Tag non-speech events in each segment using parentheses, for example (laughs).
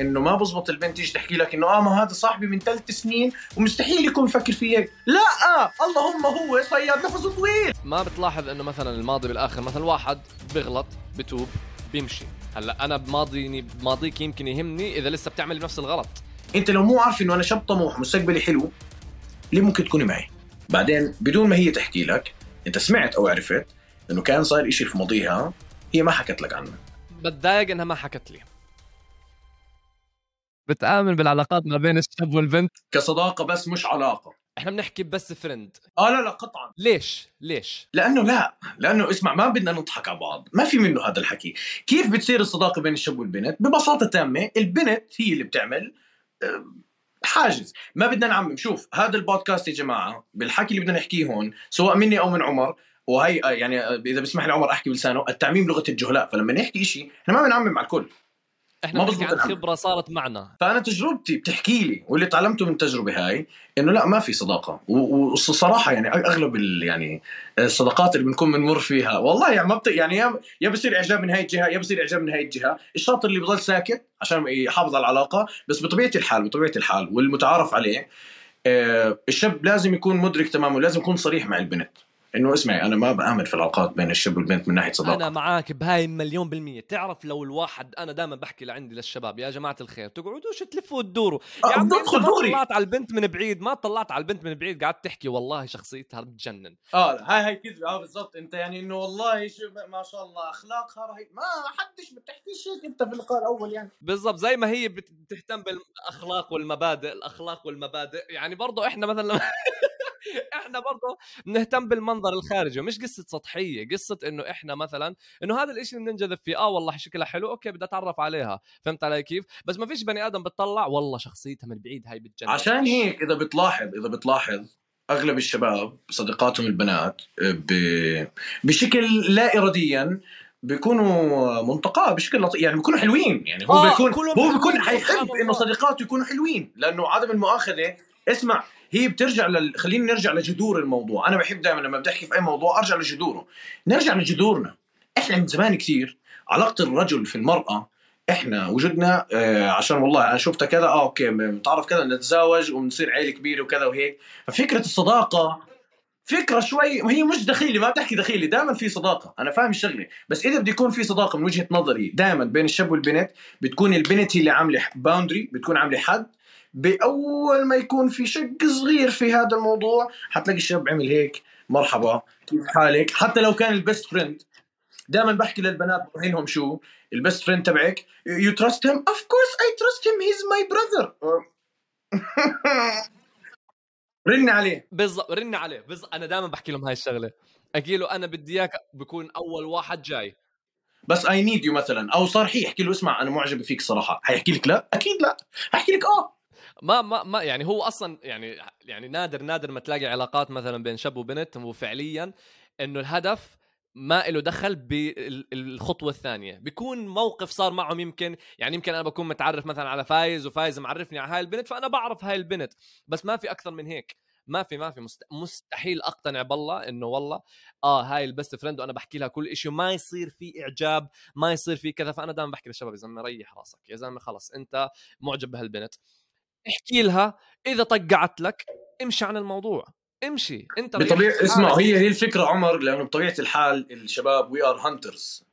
إنه ما بزبط البنت تيجي تحكي لك إنه آه ما هذا صاحبي من ثلاث سنين ومستحيل يكون مفكر في هيك لا آه اللهم هو صياد نفسه طويل. ما بتلاحظ إنه مثلا الماضي بالآخر مثلا واحد بيغلط بتوب بيمشي. هلأ أنا بماضي بماضيك يمكن يهمني إذا لسه بتعمل نفس الغلط. أنت لو مو عارف إنه أنا شاب طموح مستقبلي حلو ليه ممكن تكوني معي؟ بعدين بدون ما هي تحكي لك أنت سمعت أو عرفت إنه كان صاير إشي في ماضيها هي ما حكت لك عنه. بتضايق إنها ما حكت لي. بتآمن بالعلاقات ما بين الشاب والبنت؟ كصداقة بس مش علاقة. إحنا بنحكي بس فريند آه لا لا قطعا. ليش؟ ليش؟ لأنه لا. لأنه اسمع ما بدنا نضحك على بعض. ما في منه هذا الحكي. كيف بتصير الصداقة بين الشاب والبنت؟ ببساطة تامة البنت هي اللي بتعمل آه، حاجز. ما بدنا نعمم. شوف هذا البودكاست يا جماعة بالحكي اللي بدنا نحكيه هون سواء مني أو من عمر وهي آه، يعني آه، إذا بسمح لي عمر أحكي بلسانه التعميم لغة الجهلاء. فلما نحكي شيء إحنا ما بنعمم على الكل. إحنا ما بنحكي عن. خبرة صارت معنا. فأنا تجربتي بتحكي لي واللي تعلمته من التجربه هاي إنه لا ما في صداقة. والصراحه يعني أغلب يعني الصداقات اللي بنكون بنمر فيها والله يعني ما بت... يعني يا يا بصير إعجاب من هاي الجهة يا بصير إعجاب من هاي الجهة. الشاطر اللي بضل ساكت عشان يحافظ على العلاقة بس بطبيعة الحال بطبيعة الحال والمتعارف عليه آه، الشاب لازم يكون مدرك تماما ولازم يكون صريح مع البنت. إنه اسمعي أنا ما بآمن في العلاقات بين الشاب والبنت من ناحية صداقة. أنا معاك بهاي مليون بالمية. تعرف لو الواحد أنا دائما بحكي لعندي للشباب يا جماعة الخير تقعدوش تلفوا وتدوروا آه، يا عمي بدخل أنت ما. طلعت على البنت من بعيد ما طلعت على البنت من بعيد قعدت تحكي والله شخصيتها بتجنن آه هاي هاي كذب آه بالضبط. أنت يعني إنه والله شو ما شاء الله أخلاقها رهيب. ما حدش بتحكيش هيك أنت في اللقاء الأول يعني. بالضبط. زي ما هي بت- بتهتم بالأخلاق والمبادئ الأخلاق والمبادئ. يعني برضه إحنا مثلا (laughs) إحنا برضه بنهتم بالمنظر الخارجي مش قصة سطحية قصة إنه إحنا مثلا إنه هذا الإشي بننجذب فيه آه والله شكلها حلو أوكي بدي أتعرف عليها فهمت علي كيف بس ما فيش بني آدم بتطلع والله شخصيتها من بعيد هاي بتجنن عشان هيك إذا بتلاحظ إذا بتلاحظ أغلب الشباب صديقاتهم البنات ب... بشكل لا اراديا بيكونوا منتقاة بشكل لطيف يعني بيكونوا حلوين يعني هو آه، بيكون هو بيكون حيحب. إنه صديقاته يكونوا حلوين لأنه عدم المؤاخذة اسمع هي بترجع لل... خلينا نرجع لجذور الموضوع. أنا بحب دائما لما بدي احكي في أي موضوع أرجع لجذوره. نرجع لجذورنا. إحنا من زمان كثير علاقة الرجل في المرأة إحنا وجدنا آه عشان والله أنا شفتها كذا آه أوكي متعرف كذا نتزاوج ونصير عيلة كبيرة وكذا وهيك. ففكرة الصداقة فكرة شوي هي مش دخيلة ما بتحكي دخيلة دائما في صداقة. أنا فاهم الشغلة. بس إذا بده يكون في صداقة من وجهة نظري دائما بين الشاب والبنت بتكون البنت هي اللي عاملة boundary بتكون عاملة حد. بأول ما يكون في شق صغير في هذا الموضوع حتلاقي الشاب عمل هيك مرحبا كيف حالك؟ حتى لو كان ال best friend دائما بحكي للبنات بروحينهم شو ال best friend تبعك you trust him of course I trust him he's my brother رن عليه. بالضبط رن عليه. بالضبط أنا دائما بحكي لهم هاي الشغلة. أحكي له أنا بدي إياك بكون أول واحد جاي. بس I need you مثلا. أو صار حي يحكي له اسمع أنا معجب فيك صراحة. حيحكي لك لا؟ أكيد لا. حيحكي لك آه. ما ما ما يعني هو أصلا يعني يعني نادر نادر ما تلاقي علاقات مثلا بين شاب وبنت وفعليا إنه الهدف ما له دخل بالخطوه الثانية. بيكون موقف صار معهم يمكن يعني يمكن أنا بكون متعرف مثلا على فايز وفايز معرفني على هاي البنت فأنا بعرف هاي البنت. بس ما في أكثر من هيك. ما في ما في. مست... مستحيل أقتنع بالله إنه والله آه هاي ال best friend وأنا بحكي لها كل شيء وما يصير في إعجاب ما يصير في كذا. فأنا دائما بحكي للشباب يا زلمة ريح راسك. يا زلمة خلص أنت معجب بهالبنت. احكي لها إذا طقعت لك امشي عن الموضوع امشي أنت بطبيعة. اسمع هي هي الفكرة عمر لأنه بطبيعة الحال الشباب we are hunters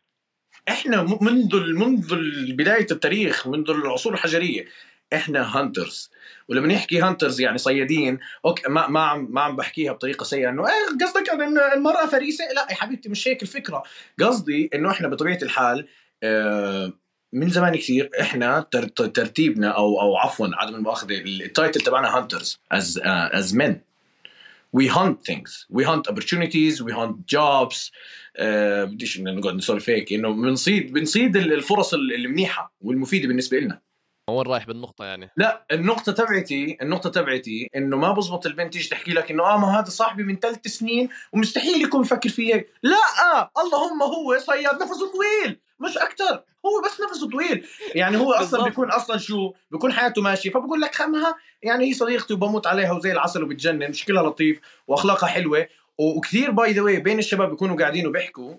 إحنا منذ منذ بداية التاريخ منذ العصور الحجرية إحنا hunters ولما نحكي hunters يعني صيادين okay ما ما عم ما عم بحكيها بطريقة سيئة إنه إيه قصدك إن المرأة فريسة؟ لا يا حبيبتي مش هيك الفكرة. قصدي إنه إحنا بطبيعة الحال آه، من زمان كثير إحنا تر- ترتيبنا أو أو عفوا عدم المؤاخذة ال title تبعنا hunters is is men. We hunt things. We hunt opportunities. We hunt jobs. آه، بديش نقعد نسولف هيك إنه بنصيد بنصيد الفرص المنيحة والمفيدة بالنسبة لنا وين رايح بالنقطة يعني؟ لا النقطة تبعتي النقطة تبعتي إنه ما بزبط البنت تيجي تحكي لك إنه آه ما هذا صاحبي من ثلاث سنين ومستحيل يكون مفكر في هيك، لا آه اللهم هو صياد نفسه طويل. مش أكثر، هو بس نفسه طويل، يعني هو أصلا. بيكون أصلا شو؟ بيكون حياته ماشية. فبقول لك خمها يعني هي صديقتي وبموت عليها وزي العسل وبتجنن. شكلها لطيف وأخلاقها حلوة. وكثير by the way بين الشباب بيكونوا قاعدين وبيحكوا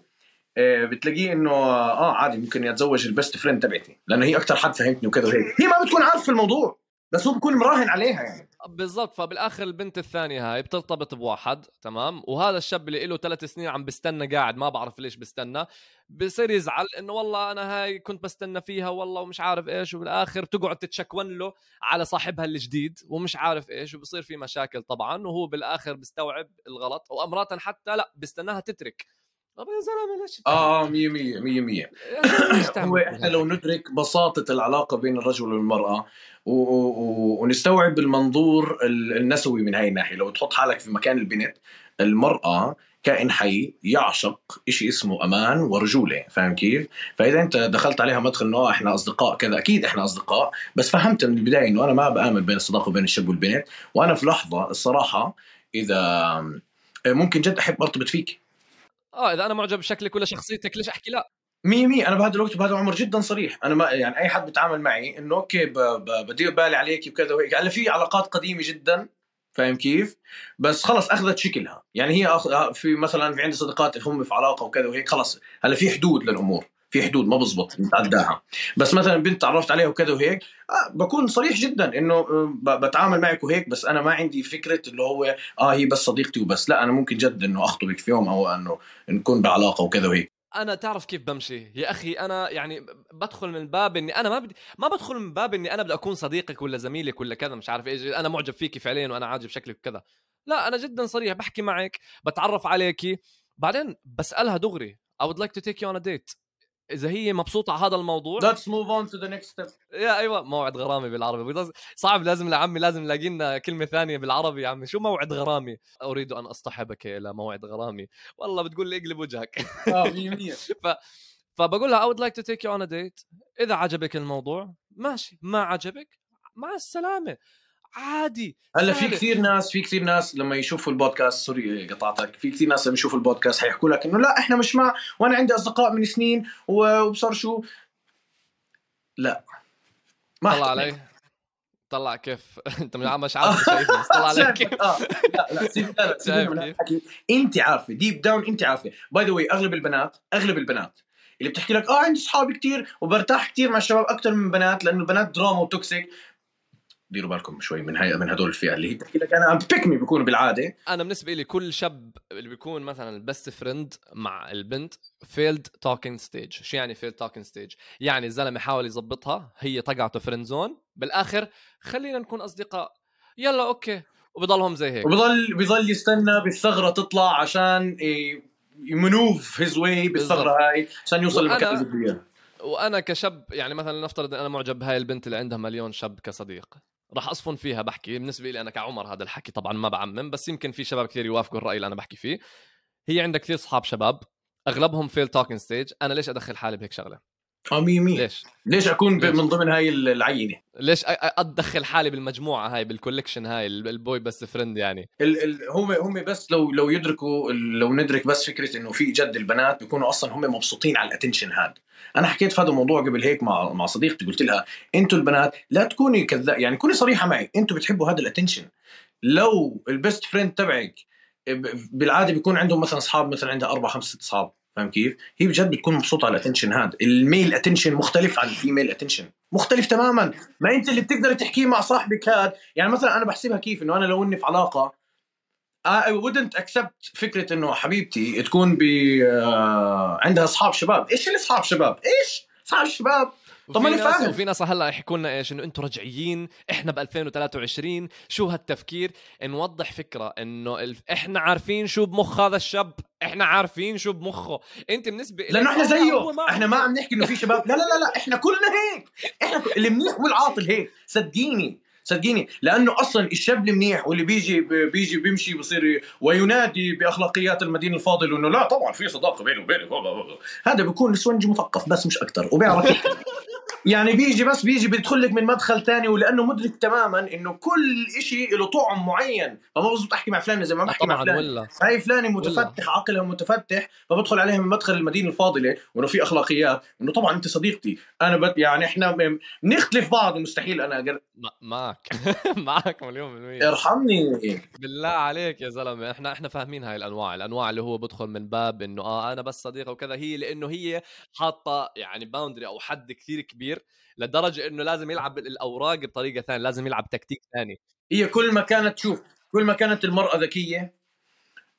آه، بتلاقيه إنه آه عادي ممكن يتزوج ال best friend تبعتي لأنه هي أكثر حد فهمتني وكذا وهيك. هي ما بتكون عارفة الموضوع. بس هو بكون مراهن عليها يعني. بالضبط فبالآخر البنت الثانية هاي بترتبط بواحد تمام؟ وهذا الشاب اللي له ثلاث سنين عم بستنى قاعد ما بعرف ليش بستنى. بصير يزعل إنه والله أنا هاي كنت بستنى فيها والله ومش عارف إيش وبالآخر تقعد تتشكون له على صاحبها الجديد ومش عارف إيش وبصير في مشاكل طبعا وهو بالآخر بيستوعب الغلط وامرات حتى لا بيستناها تترك. طب يا زلمة ليش آه 100 100 100 100 هو إحنا لو ندرك بساطة العلاقة بين الرجل والمرأة و... و... ونستوعب المنظور النسوي من هاي الناحية لو تحط حالك في مكان البنت المرأة كائن حي يعشق شيء اسمه أمان ورجولة فاهم كيف؟ فإذا أنت دخلت عليها مدخل إنه إحنا أصدقاء كذا أكيد إحنا أصدقاء بس فهمت من البداية إنه أنا ما بآمن بين الصداقة وبين الشاب والبنت وأنا في لحظة الصراحة إذا ممكن جد أحب أرتبط فيك. آه إذا أنا معجب بشكلك ولا شخصيتك ليش أحكي لا مية مية أنا بهذا الوقت وبهذا العمر جدا صريح أنا ما يعني أي حد بيتعامل معي إنه أوكي بدير بالي عليك وكذا وهيك هلا في علاقات قديمة جدا فاهم كيف؟ بس خلص أخذت شكلها، يعني هي. في مثلا في عندي صديقات هم في علاقة وكذا وهيك خلص هلأ في حدود للأمور، في حدود ما بزبط نتعداها، بس مثلا بنت تعرفت عليها وكذا وهيك آه بكون صريح جدا إنه آه، بتعامل معك وهيك بس أنا ما عندي فكرة اللي هو آه هي بس صديقتي وبس، لا أنا ممكن جد إنه أخطبك في يوم أو إنه نكون بعلاقة وكذا وهيك. أنا تعرف كيف بمشي؟ يا أخي أنا يعني بدخل من باب إني أنا ما بدي ما بدخل من باب إني أنا بدي أكون صديقك ولا زميلك ولا كذا مش عارف إيش. أنا معجب فيكي فعليا وأنا عاجب شكلك وكذا. لا أنا جدا صريح بحكي معك بتعرف عليكي. بعدين بسألها دغري I would like to take you on a date. إذا هي مبسوطة على هذا الموضوع let's move on to the next step. يا أيوه موعد غرامي بالعربي. صعب لازم لعمي لازم نلاقي لنا كلمة ثانية بالعربي يا عمي. شو موعد غرامي؟ أريد أن أصطحبك إلى موعد غرامي. والله بتقول لي اقلب وجهك. (laughs) آه 100% (laughs) ف... فبقول لها I would like to take you on a date. إذا عجبك الموضوع ماشي. ما عجبك مع السلامة. عادي. هلا في كثير ناس في كثير ناس لما يشوفوا البودكاست سوري قطعتك في كثير ناس لما يشوفوا البودكاست حيحكوا لك إنه لا إحنا مش مع وأنا عندي أصدقاء من سنين وبصار شو؟ لا. ما طلع علي. طلع كيف؟ (laughs) أنت مش عارف شايفني طلع (laughs) علي كيف؟ آه. لا لا سيب لا أنت عارفة deep down أنت عارفة. by the way أغلب البنات أغلب البنات اللي بتحكي لك آه عندي أصحاب كثير وبرتاح كثير مع الشباب أكثر من بنات لأنه البنات دراما و toxic ديروا بالكم شوي من هاي من هدول الفئة اللي هي بتحكي لك أنا pick me بيكونوا بالعادة. أنا بالنسبة لي كل شاب اللي بيكون مثلا ال best friend مع البنت failed talking stage شو يعني failed talking stage يعني الزلمة حاول يظبطها هي طقعته friend zone بالآخر خلينا نكون أصدقاء. يلا okay. وبضلهم زي هيك. وبضل بضل يستنى بالثغرة تطلع عشان ي move his way بالثغرة هاي عشان يوصل للمكان اللي بده اياه وأنا كشاب يعني مثلا نفترض أنا معجب بهاي البنت اللي عندها مليون شاب كصديق. راح أصفن فيها بحكي بالنسبة لي أنا كعمر هذا الحكي طبعا ما بعمم بس يمكن في شباب كثير يوافقوا الرأي اللي أنا بحكي فيه. هي عندها كثير اصحاب شباب أغلبهم failed talking stage أنا ليش أدخل حالي بهيك شغلة؟ آه مية مية. ليش؟ ليش أكون ليش؟ من ضمن هاي العينة؟ ليش أدخل حالي بالمجموعة هاي بال collection هاي ال boy best friend يعني؟ ال ال هم هم بس لو لو يدركوا لو ندرك بس فكرة إنه في جد البنات بيكونوا أصلا هم مبسوطين على ال attention هذا أنا حكيت في هذا الموضوع قبل هيك مع مع صديقتي قلت لها أنتوا البنات لا تكوني كذاب يعني كوني صريحة معي أنتوا بتحبوا هذا ال attention لو ال best friend تبعك بالعادة بيكون عندهم مثلا أصحاب مثلا عندها أربع خمس ست أصحاب. فاهم كيف؟ هي بجد بتكون مبسوطة على ال attention هذا، ال male attention مختلف عن ال female attention، مختلف تماما، ما أنت اللي بتقدر تحكيه مع صاحبك هذا، يعني مثلا أنا بحسبها كيف إنه أنا لو إني في علاقة I wouldn't accept فكرة إنه حبيبتي تكون ب uh, عندها أصحاب شباب، إيش اللي أصحاب شباب؟ إيش؟ أصحاب شباب طب ماني فاهم وفي ناس هلا يحكوا لنا إيش إنه أنتم رجعيين إحنا ب 2023 شو هالتفكير؟ نوضح فكرة إنه ال... إحنا عارفين شو بمخ هذا الشاب إحنا عارفين شو بمخه. أنت بالنسبة لأنه إحنا زيه. إحنا ما عم نحكي إنه في شباب. لا لا لا لا إحنا كلنا هيك. إحنا المنيح والعاطل هيك. صدقيني صدقيني. لأنه أصلا الشاب المنيح واللي بيجي بيجي بيمشي بصير وينادي بأخلاقيات المدينة الفاضل إنه لا طبعا في صداقة بيني وبينك هذا بيكون اسفنج مثقف بس مش أكثر وبيعرف (laughs) يعني بيجي بس بيجي بيدخل لك من مدخل تاني ولأنه مدرك تماما إنه كل شيء له طعم معين. فما بزبط أحكي مع فلان زي ما بحكي مع فلان ولا. هاي فلانة متفتح عقلها متفتح فبدخل عليها من مدخل المدينة الفاضلة وإنه في أخلاقيات. إنه طبعا أنت صديقتي. أنا بت يعني إحنا بنختلف بعض ومستحيل أنا. ما- معك. (laughs) معك مليون بالمية. ارحمني. بالله عليك يا زلمة. إحنا إحنا فاهمين هاي الأنواع. الأنواع اللي هو بدخل من باب إنه آه أنا بس صديقة وكذا. هي لأنه هي حاطة يعني باوندري أو حد كثير كبير لدرجة إنه لازم يلعب الأوراق بطريقة ثانية لازم يلعب تكتيك ثاني. هي كل ما كانت شوف كل ما كانت المرأة ذكية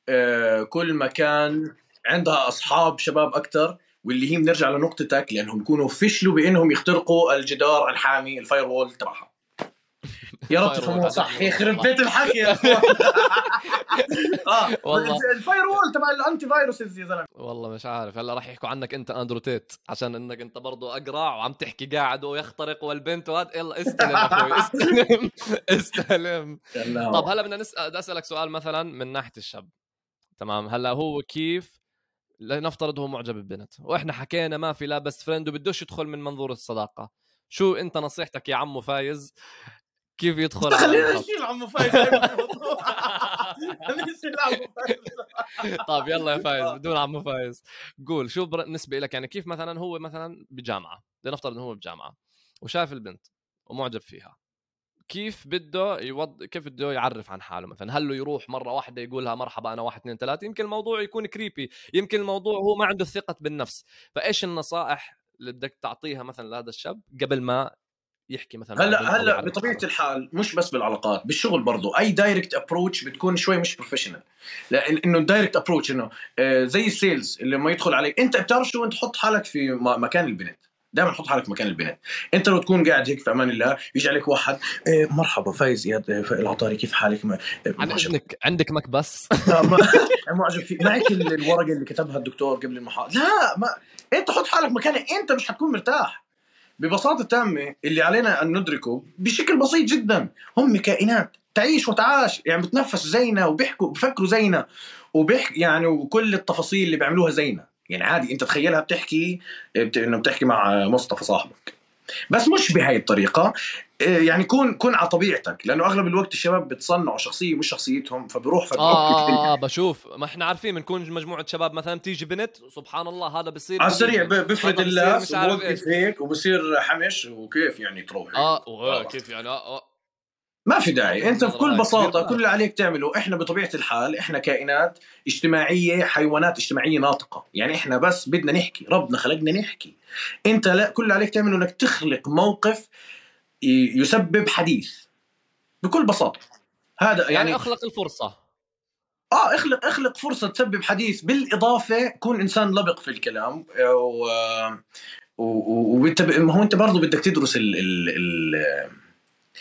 آه كل ما كان عندها أصحاب شباب أكثر واللي هي بنرجع لنقطتك لأنهم بيكونوا فشلوا بإنهم يخترقوا الجدار الحامي الفاير وول تبعها. يا رب تفهموها صح. يخرب. (laughs) بيت الحكي يا أخوان. (laughs) آه. والله. ال firewall تبع ال antiviruses يا زلمة. والله مش عارف. هلا راح يحكوا عنك أنت أندرو تيت عشان إنك أنت برضو أقرع وعم تحكي قاعد ويخترق والبنت وهذا. يلا استلم أخوي (laughs) استلم استلم. طب هلا بدنا نسال بدي أسألك سؤال مثلا من ناحية الشاب. تمام. هلا هو كيف؟ لنفترض هو معجب ببنت وإحنا حكينا ما في لا best friend وبدوش يدخل من منظور الصداقة. شو أنت نصيحتك يا عمو فايز؟ كيف يدخل على (laughs) خلينا؟ نشيل عمو فايز طيب يلا يا فايز بدون عمو فايز قول شو بالنسبة لك يعني كيف مثلا هو مثلا بجامعة؟ لنفترض إنه هو بجامعة وشاف البنت ومعجب فيها. كيف بده يوض... كيف بده يعرف عن حاله مثلا؟ هل يروح مرة واحدة يقول لها مرحبا أنا واحد اثنين ثلاثة؟ يمكن الموضوع يكون creepy يمكن الموضوع هو ما عنده ثقة بالنفس. فإيش النصائح اللي بدك تعطيها مثلا لهذا الشاب قبل ما يحكي مثلا هلا هلا بطبيعة؟ الحال مش بس بالعلاقات بالشغل برضو. أي direct approach بتكون شوي مش professional لأن إنه ال direct approach إنه آه، زي ال sales اللي لما يدخل عليك. أنت بتعرف شو أنت حط حالك في مكان البنت. دائما حط حالك مكان البنت. أنت لو تكون قاعد هيك في أمان الله يجي عليك واحد إيه مرحبا فايز يا العطاري كيف حالك؟ ما- إيه، عن اذنك عندك مكبس (laughs) معجب فيه. معك ال- الورقة اللي كتبها الدكتور قبل المحاضره لا ما أنت حط حالك مكانه أنت مش حتكون مرتاح. ببساطة تامة اللي علينا أن ندركه بشكل بسيط جدا. هم كائنات تعيش وتعاش يعني بتنفس زينا وبيحكوا بفكروا زينا وبيحكي يعني وكل التفاصيل اللي بيعملوها زينا يعني عادي أنت تخيلها بتحكي بت... إنه بتحكي مع مصطفى صاحبك. بس مش بهاي الطريقة. يعني كون كون على طبيعتك لأنه أغلب الوقت الشباب بتصنعوا شخصية مش شخصيتهم فبروح آه, فبعك آه, آه بشوف. ما إحنا عارفين بنكون مجموعة شباب مثلا تيجي بنت سبحان الله هذا بصير على السريع بفرد اللاس وبوقف هيك وبصير حمش وكيف يعني تروح آه وآه، كيف يعني؟ آه, آه. ما في داعي. أنت بكل بساطة. كل اللي عليك تعمله إحنا بطبيعة الحال إحنا كائنات اجتماعية حيوانات اجتماعية ناطقة. يعني إحنا بس بدنا نحكي ربنا خلقنا نحكي. أنت لا كل اللي عليك تعمله إنك تخلق موقف يسبب حديث بكل بساطة. هذا يعني, يعني اخلق الفرصة. آه اخلق اخلق فرصة تسبب حديث. بالإضافة كون إنسان لبق في الكلام آه، و و- و- وانت ب- ما هو أنت برضه بدك تدرس ال ال ال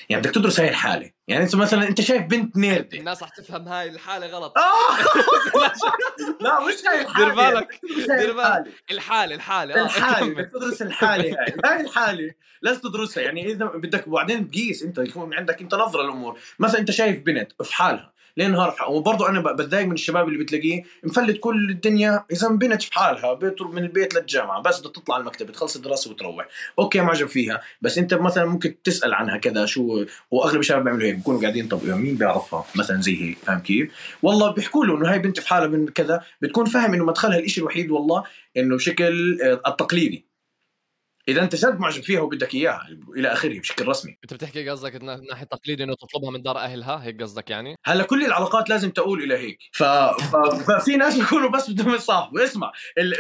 يعني بدك تدرس هاي الحالة. يعني انت مثلا انت شايف بنت نيردة. الناس رح تفهم هاي الحالة غلط. آه! (laughs) لا مش هاي الحالة. دير بالك. دير بالك. الحالة. الحالة الحالة. الحالة. كمل. بدك تدرس الحالة هاي. (laughs) هاي الحالة. لازم تدرسها. يعني إذا بدك وبعدين تقيس أنت. يكون عندك أنت نظرة للأمور. مثلا أنت شايف بنت في حالها. لين نهار في وبرضه أنا ب- بتضايق من الشباب اللي بتلاقيه مفلت كل الدنيا. إذا بنت في حالها بيطلب من البيت للجامعة. بس بدها تطلع المكتب تخلص الدراسة وتروح. أوكي معجب فيها. بس أنت مثلا ممكن تسأل عنها كذا شو وأغلب الشباب بيعملوا هيك. بيكونوا قاعدين طب مين بيعرفها؟ مثلا زي هيك فاهم كيف؟ والله بيحكوا له إنه هاي بنت في حالها من كذا. بتكون فاهم إنه مدخلها الإشي الوحيد والله إنه بشكل آه، التقليدي. إذا أنت جد معجب فيها وبدك إياها إلى آخره بشكل رسمي. أنت بتحكي قصدك من ناحية تقليدي إنه تطلبها من دار أهلها هيك قصدك يعني؟ هلا كل العلاقات لازم تؤول إلى هيك. ف... ف... ففي ناس بيكونوا بس بدهم يصاحبوا اسمع ال...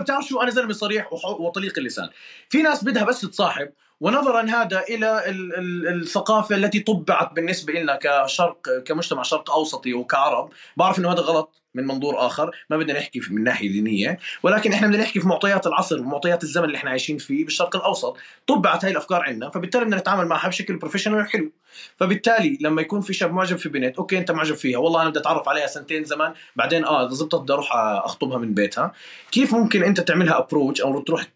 بتعرف شو؟ أنا زلمة صريح وح... وطليق اللسان. في ناس بدها بس تصاحب ونظرا هذا إلى ال... ال... الثقافة التي طبعت بالنسبة لنا كشرق كمجتمع شرق أوسطي وكعرب. بعرف إنه هذا غلط من منظور آخر. ما بدنا نحكي من ناحية دينية. ولكن إحنا بدنا نحكي في معطيات العصر ومعطيات الزمن اللي إحنا عايشين فيه بالشرق الأوسط. طبعت هاي الأفكار عندنا. فبالتالي بدنا نتعامل معها بشكل professional حلو فبالتالي لما يكون في شاب معجب في بنت أوكي أنت معجب فيها. والله أنا بدي أتعرف عليها سنتين زمان. بعدين آه اذا زبطت بدي أروح أخطبها من بيتها. كيف ممكن أنت تعملها approach أو تروح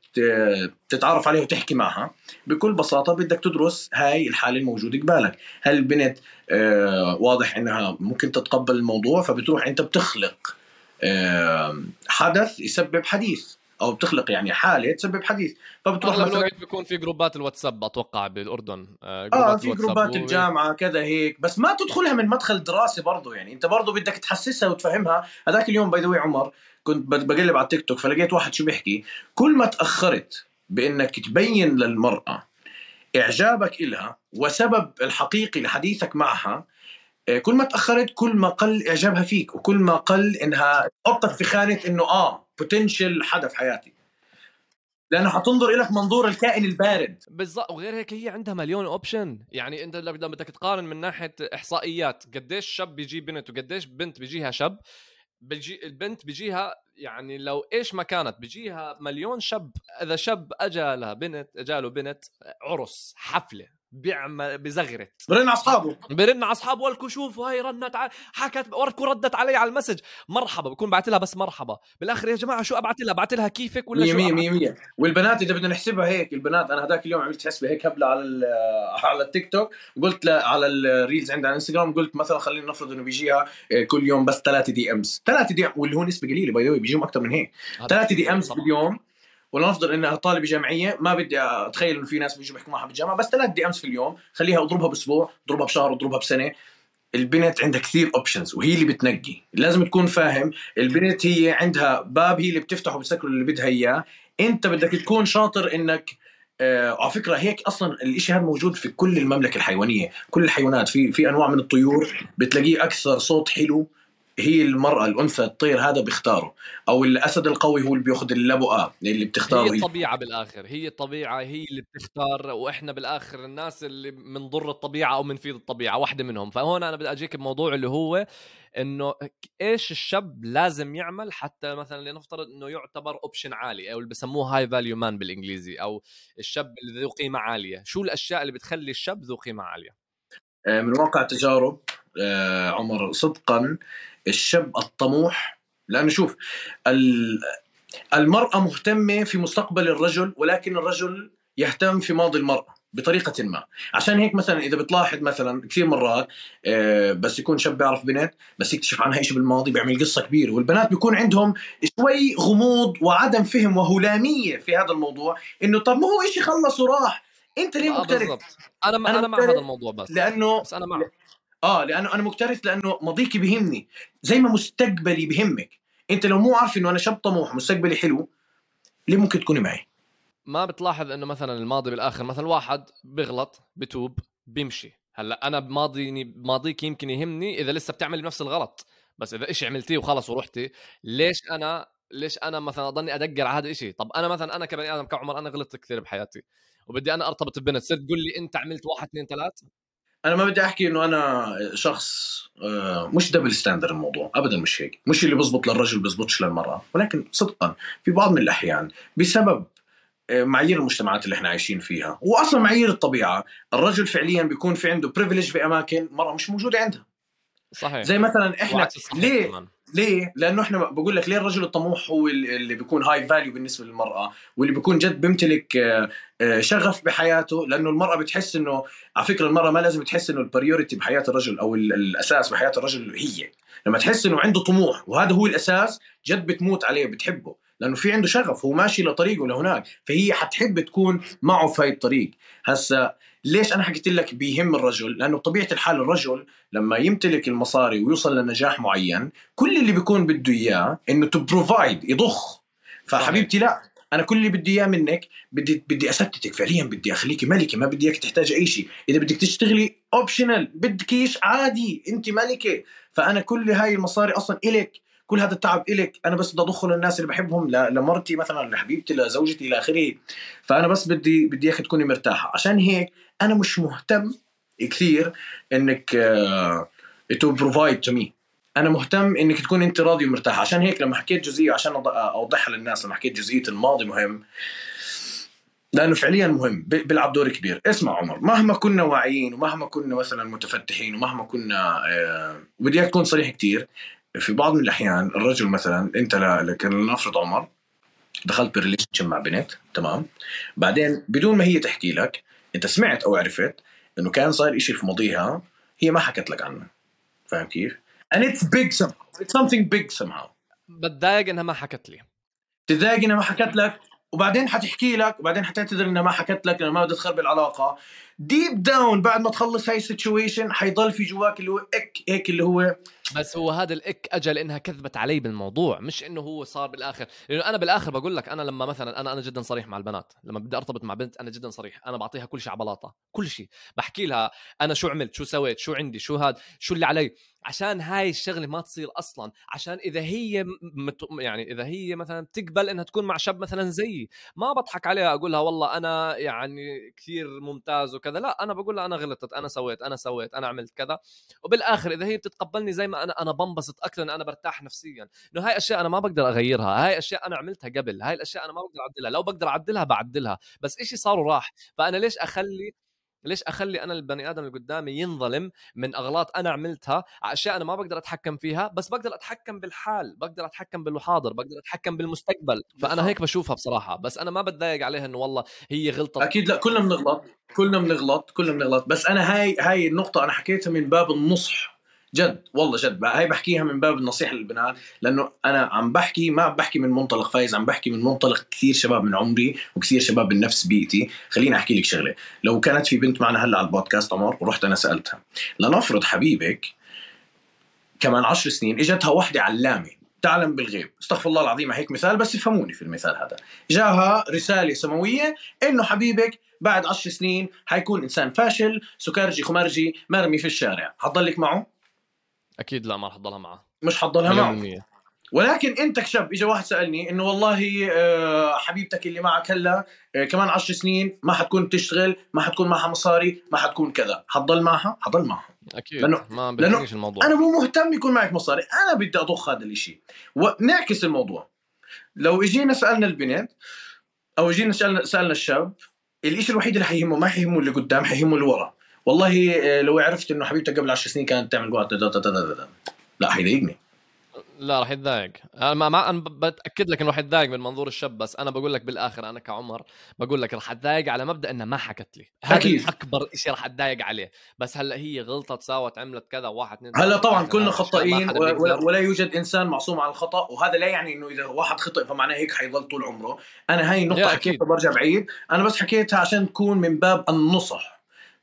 تتعرف عليها وتحكي معها بكل بساطة بدك تدرس هاي الحالة الموجودة قبالك. هل البنت آه واضح إنها ممكن تتقبل الموضوع فبتروح أنت بتخلق آه حدث يسبب حديث أو بتخلق يعني حالة تسبب حديث. فبتروح أغلب الوقت بيكون في group ات الواتساب أتوقع بالأردن آه, آه في group ات و- الجامعة كذا هيك. بس ما تدخلها من مدخل دراسي برضه يعني. أنت برضه بدك تحسسها وتفهمها. هذاك اليوم by the way عمر كنت بقلب على التيك توك فلقيت واحد شو بيحكي كل ما تأخرت بإنك تبين للمرأة إعجابك إلها وسبب الحقيقي لحديثك معها آه، كل ما تأخرت كل ما قل إعجابها فيك وكل ما قل إنها تحطك في خانة إنه آه potential حدا في حياتي. لأنه حتنظر لك منظور الكائن البارد. بالضبط وغير هيك هي عندها مليون option يعني أنت لما بدك تقارن من ناحية إحصائيات قديش شاب بيجي بنت وقديش بنت بيجيها شاب بيجي البنت بيجيها يعني لو إيش ما كانت بيجيها مليون شاب إذا شاب اجى لها بنت اجى له بنت عرس حفلة. بيعمل بزغرت. برن أصحابه. برن على أصحابه والكو شوفوا هاي رنت على حكت وركو ردت علي على المسج. مرحبا بكون بعت لها بس مرحبا. بالآخر يا جماعة شو أبعت لها؟ بعت لها كيفك ولا مية شو مية أبعت مية مية. والبنات إذا بدنا نحسبها هيك البنات أنا هذاك اليوم عملت حسبة هيك هبلة على على التيك توك. قلت على الريلز عندها على الإنستغرام قلت مثلا خلينا نفرض إنه بيجيها آه، كل يوم بس ثلاثة دي امز ثلاثة دي واللي هو نسبة قليلة باي ذا بيجيهم أكثر من هيك. هذا ثلاثة DMs. باليوم ولنفرض انها طالبه جامعيه ما بدي أتخيل إنه في ناس بيجوا بيحكوا معها بالجامعة بس ثلاث DMs في اليوم. خليها أضربها بأسبوع أضربها بشهر أضربها بسنة. البنت عندها كثير options وهي اللي بتنقي. لازم تكون فاهم البنت هي عندها باب هي اللي بتفتحه وبتسكره اللي بدها إياه. أنت بدك تكون شاطر إنك آه على فكرة هيك أصلا الإشي هذا موجود في كل المملكة الحيوانية. كل الحيوانات في في أنواع من الطيور بتلاقيه أكثر صوت حلو. هي المرأة الأنثى الطير هذا بيختاره. أو الأسد القوي هو اللي بيأخذ اللبؤة اللي بتختاره. هي. الطبيعة بالآخر هي الطبيعة هي اللي بتختار. وإحنا بالآخر الناس اللي منضر الطبيعة أو منفيد الطبيعة واحدة منهم. فهون أنا بدي أجيك بموضوع اللي هو إنه إيش الشاب لازم يعمل حتى مثلا لنفترض إنه يعتبر option عالي أو اللي بسموه high value man بالإنجليزي أو الشاب اللي ذو قيمة عالية. شو الأشياء اللي بتخلي الشاب ذو قيمة عالية؟ آه، من واقع تجارب عمر صدقا الشاب الطموح لأنه شوف ال- المرأة مهتمة في مستقبل الرجل ولكن الرجل يهتم في ماضي المرأة بطريقة ما. عشان هيك مثلا إذا بتلاحظ مثلا كثير مرات آه، بس يكون شاب بيعرف بنت بس يكتشف عنها شيء بالماضي بيعمل قصة كبيرة. والبنات بيكون عندهم شوي غموض وعدم فهم وهلامية في هذا الموضوع إنه طب ما هو إشي خلص وراح أنت ليه آه بالضبط. أنا ما أنا أنا مع مختلف هذا الموضوع بس. لأنه بس أنا مع آه لأنه أنا مكترث لأنه ماضيكي بهمني زي ما مستقبلي بهمك أنت لو مو عارف إنه أنا شاب طموح مستقبلي حلو ليه ممكن تكوني معي؟ ما بتلاحظ إنه مثلا الماضي بالآخر مثلا واحد بيغلط بتوب بيمشي. هلأ أنا بماضي ماضيك يمكن يهمني إذا لسه بتعمل نفس الغلط. بس إذا إشي عملتيه وخلص ورحتي ليش أنا ليش أنا مثلا أضلني أدقر على هذا الشيء طب أنا مثلا أنا كبني آدم كعمر أنا غلطت كثير بحياتي. وبدي أنا أرتبط ببنت صرت تقول لي أنت عملت واحد اثنين ثلاث؟ أنا ما بدي أحكي إنه أنا شخص آه، مش double standard الموضوع ابدا مش هيك. مش اللي بزبط للرجل بزبطش للمرأة. ولكن صدقا في بعض من الأحيان بسبب آه، معايير المجتمعات اللي إحنا عايشين فيها. واصلا معايير الطبيعة الرجل فعليا بيكون في عنده privilege في أماكن مرأة مش موجودة عندها. صحيح. زي مثلا إحنا ليه. ليه؟ لأنه إحنا بقول لك ليه الرجل الطموح هو اللي بيكون high value بالنسبة للمرأة واللي بيكون جد بيمتلك آه، آه، شغف بحياته لأنه المرأة بتحس إنه على فكرة المرأة ما لازم تحس إنه ال priority بحياة الرجل أو ال- الأساس بحياة الرجل هي لما تحس إنه عنده طموح وهذا هو الأساس جد بتموت عليه بتحبه لأنه في عنده شغف هو ماشي لطريقه لهناك فهي حتحب تكون معه في هاي الطريق هسا ليش أنا حكيت لك بيهم الرجل؟ لأنه بطبيعة الحال الرجل لما يمتلك المصاري ويوصل لنجاح معين كل اللي بيكون بده إياه إنه to provide يضخ. فحبيبتي لا أنا كل اللي بدي إياه منك بدي بدي أثبتك. فعليا بدي أخليكي ملكة ما بدي إياك تحتاج أي شيء. إذا بدك تشتغلي optional بدكيش عادي أنت ملكة. فأنا كل هاي المصاري أصلا إلك كل هذا التعب إلك. أنا بس بدي أضخه للناس اللي بحبهم لمرتي مثلا لحبيبتي لزوجتي إلى آخره. فأنا بس بدي بدي إياك تكوني مرتاحة. عشان هيك أنا مش مهتم كثير إنك to provide to me أنا مهتم إنك تكون أنت راضي ومرتاح. عشان هيك لما حكيت جزئية عشان أض- أوضحها للناس لما حكيت جزئية الماضي مهم. لأنه فعليا مهم. بيلعب دور كبير. اسمع عمر مهما كنا واعيين ومهما كنا مثلا متفتحين ومهما كنا آه، وبدي أياك تكون صريح كتير. في بعض من الأحيان الرجل مثلا أنت لنفرض عمر دخلت بريليشن مع بنت تمام؟ بعدين بدون ما هي تحكي لك انت سمعت أو عرفت إنه كان صاير إشي في ماضيها هي ما حكت لك عنه. فاهم كيف؟ and it's big somehow. It's something big somehow. بتضايق إنها ما حكت لي. تتضايق إنها ما حكت لك؟ وبعدين حتحكي لك وبعدين حتعتذر إنها ما حكت لك لأنه ما بدها تخرب العلاقة. deep down بعد ما تخلص هاي ال situation حيضل في جواك اللي هو ick هيك اللي هو بس هو هذا ال ick اجى لانها كذبت علي بالموضوع مش إنه هو صار بالآخر. لأنه أنا بالآخر بقول لك أنا لما مثلا أنا أنا جدا صريح مع البنات. لما بدي أرتبط مع بنت أنا جدا صريح. أنا بعطيها كل شيء على بلاطة. كل شيء بحكي لها أنا شو عملت؟ شو سويت؟ شو عندي؟ شو هذا شو اللي علي؟ عشان هاي الشغلة ما تصير أصلا عشان إذا هي مت... يعني إذا هي مثلا تقبل إنها تكون مع شاب مثلا زيي ما بضحك عليها أقول لها والله أنا يعني كثير ممتاز وكذا لا أنا بقول لها أنا غلطت أنا سويت أنا سويت أنا عملت كذا. وبالآخر إذا هي بتتقبلني زي ما أنا أنا بنبسط أكثر إن أنا برتاح نفسيا. إنه هاي أشياء أنا ما بقدر أغيرها هاي أشياء أنا عملتها قبل هاي الأشياء أنا ما بقدر أعدلها لو بقدر أعدلها بعدلها. بس إشي صار وراح فأنا ليش أخلي ليش أخلي أنا البني آدم اللي قدامي ينظلم من أغلاط أنا عملتها على أشياء أنا ما بقدر أتحكم فيها بس بقدر أتحكم بالحال بقدر أتحكم بالحاضر بقدر أتحكم بالمستقبل. فأنا هيك بشوفها بصراحة بس أنا ما بتضايق عليها إنه والله هي غلطت. أكيد لا كلنا بنغلط كلنا بنغلط كلنا بنغلط بس أنا هاي هاي النقطة أنا حكيتها من باب النصح. جد والله جد. هاي بحكيها من باب النصيحة للبنات لأنه أنا عم بحكي ما بحكي من منطلق فايز عم بحكي من منطلق كثير شباب من عمري وكثير شباب من نفس بيئتي. خليني أحكي لك شغلة. لو كانت في بنت معنا هلأ على البودكاست عمر ورحت أنا سألتها لنفرض حبيبك كمان عشر سنين إجتها وحدة علامة تعلم بالغيب. استغفر الله العظيم هيك مثال بس يفهموني في المثال هذا. جاها رسالة سماوية إنه حبيبك بعد عشر سنين حيكون إنسان فاشل سكرجي خمرجي مرمي في الشارع. حتضلك معه؟ أكيد لا ما رح اضلها معه. مش حتضلها معه. ولكن أنت كشاب اجى واحد سألني إنه والله آه، حبيبتك اللي معك هلا آه، كمان عشر سنين ما حتكون تشتغل ما حتكون معها مصاري ما حتكون كذا. حتضل معها؟ حضل معها. أكيد. لأنه- ما لأنه الموضوع. أنا مو مهتم يكون معك مصاري. أنا بدي أضخ هذا الإشي. ونعكس الموضوع. لو إجينا سألنا البنت أو إجينا سالنا سألنا الشاب الإشي الوحيد اللي حيهمه ما حيهمه اللي قدام حيهمه اللي ورا. والله آه، لو عرفت إنه حبيبتك قبل 10 سنين كانت تعمل قوات دا- دا- دا- دا- دا. لا حيضايقني لا رح يتضايق أنا ما, ما أنا بتأكد لك إنه رح يتضايق من منظور الشاب بس أنا بقول لك بالآخر أنا كعمر بقول لك رح أتضايق على مبدأ إنها ما حكت لي هذا. أكبر شيء رح أتضايق عليه بس هلأ هي غلطت ساوت عملت كذا واحد اثنين هلأ طبعا كلنا خطائين. ولا, ولا يوجد إنسان معصوم عن الخطأ وهذا لا يعني إنه إذا واحد خطا فمعناه هيك حيضل طول عمره أنا هاي النقطة حكيتها. برجع بعيد أنا بس حكيتها عشان تكون من باب النصح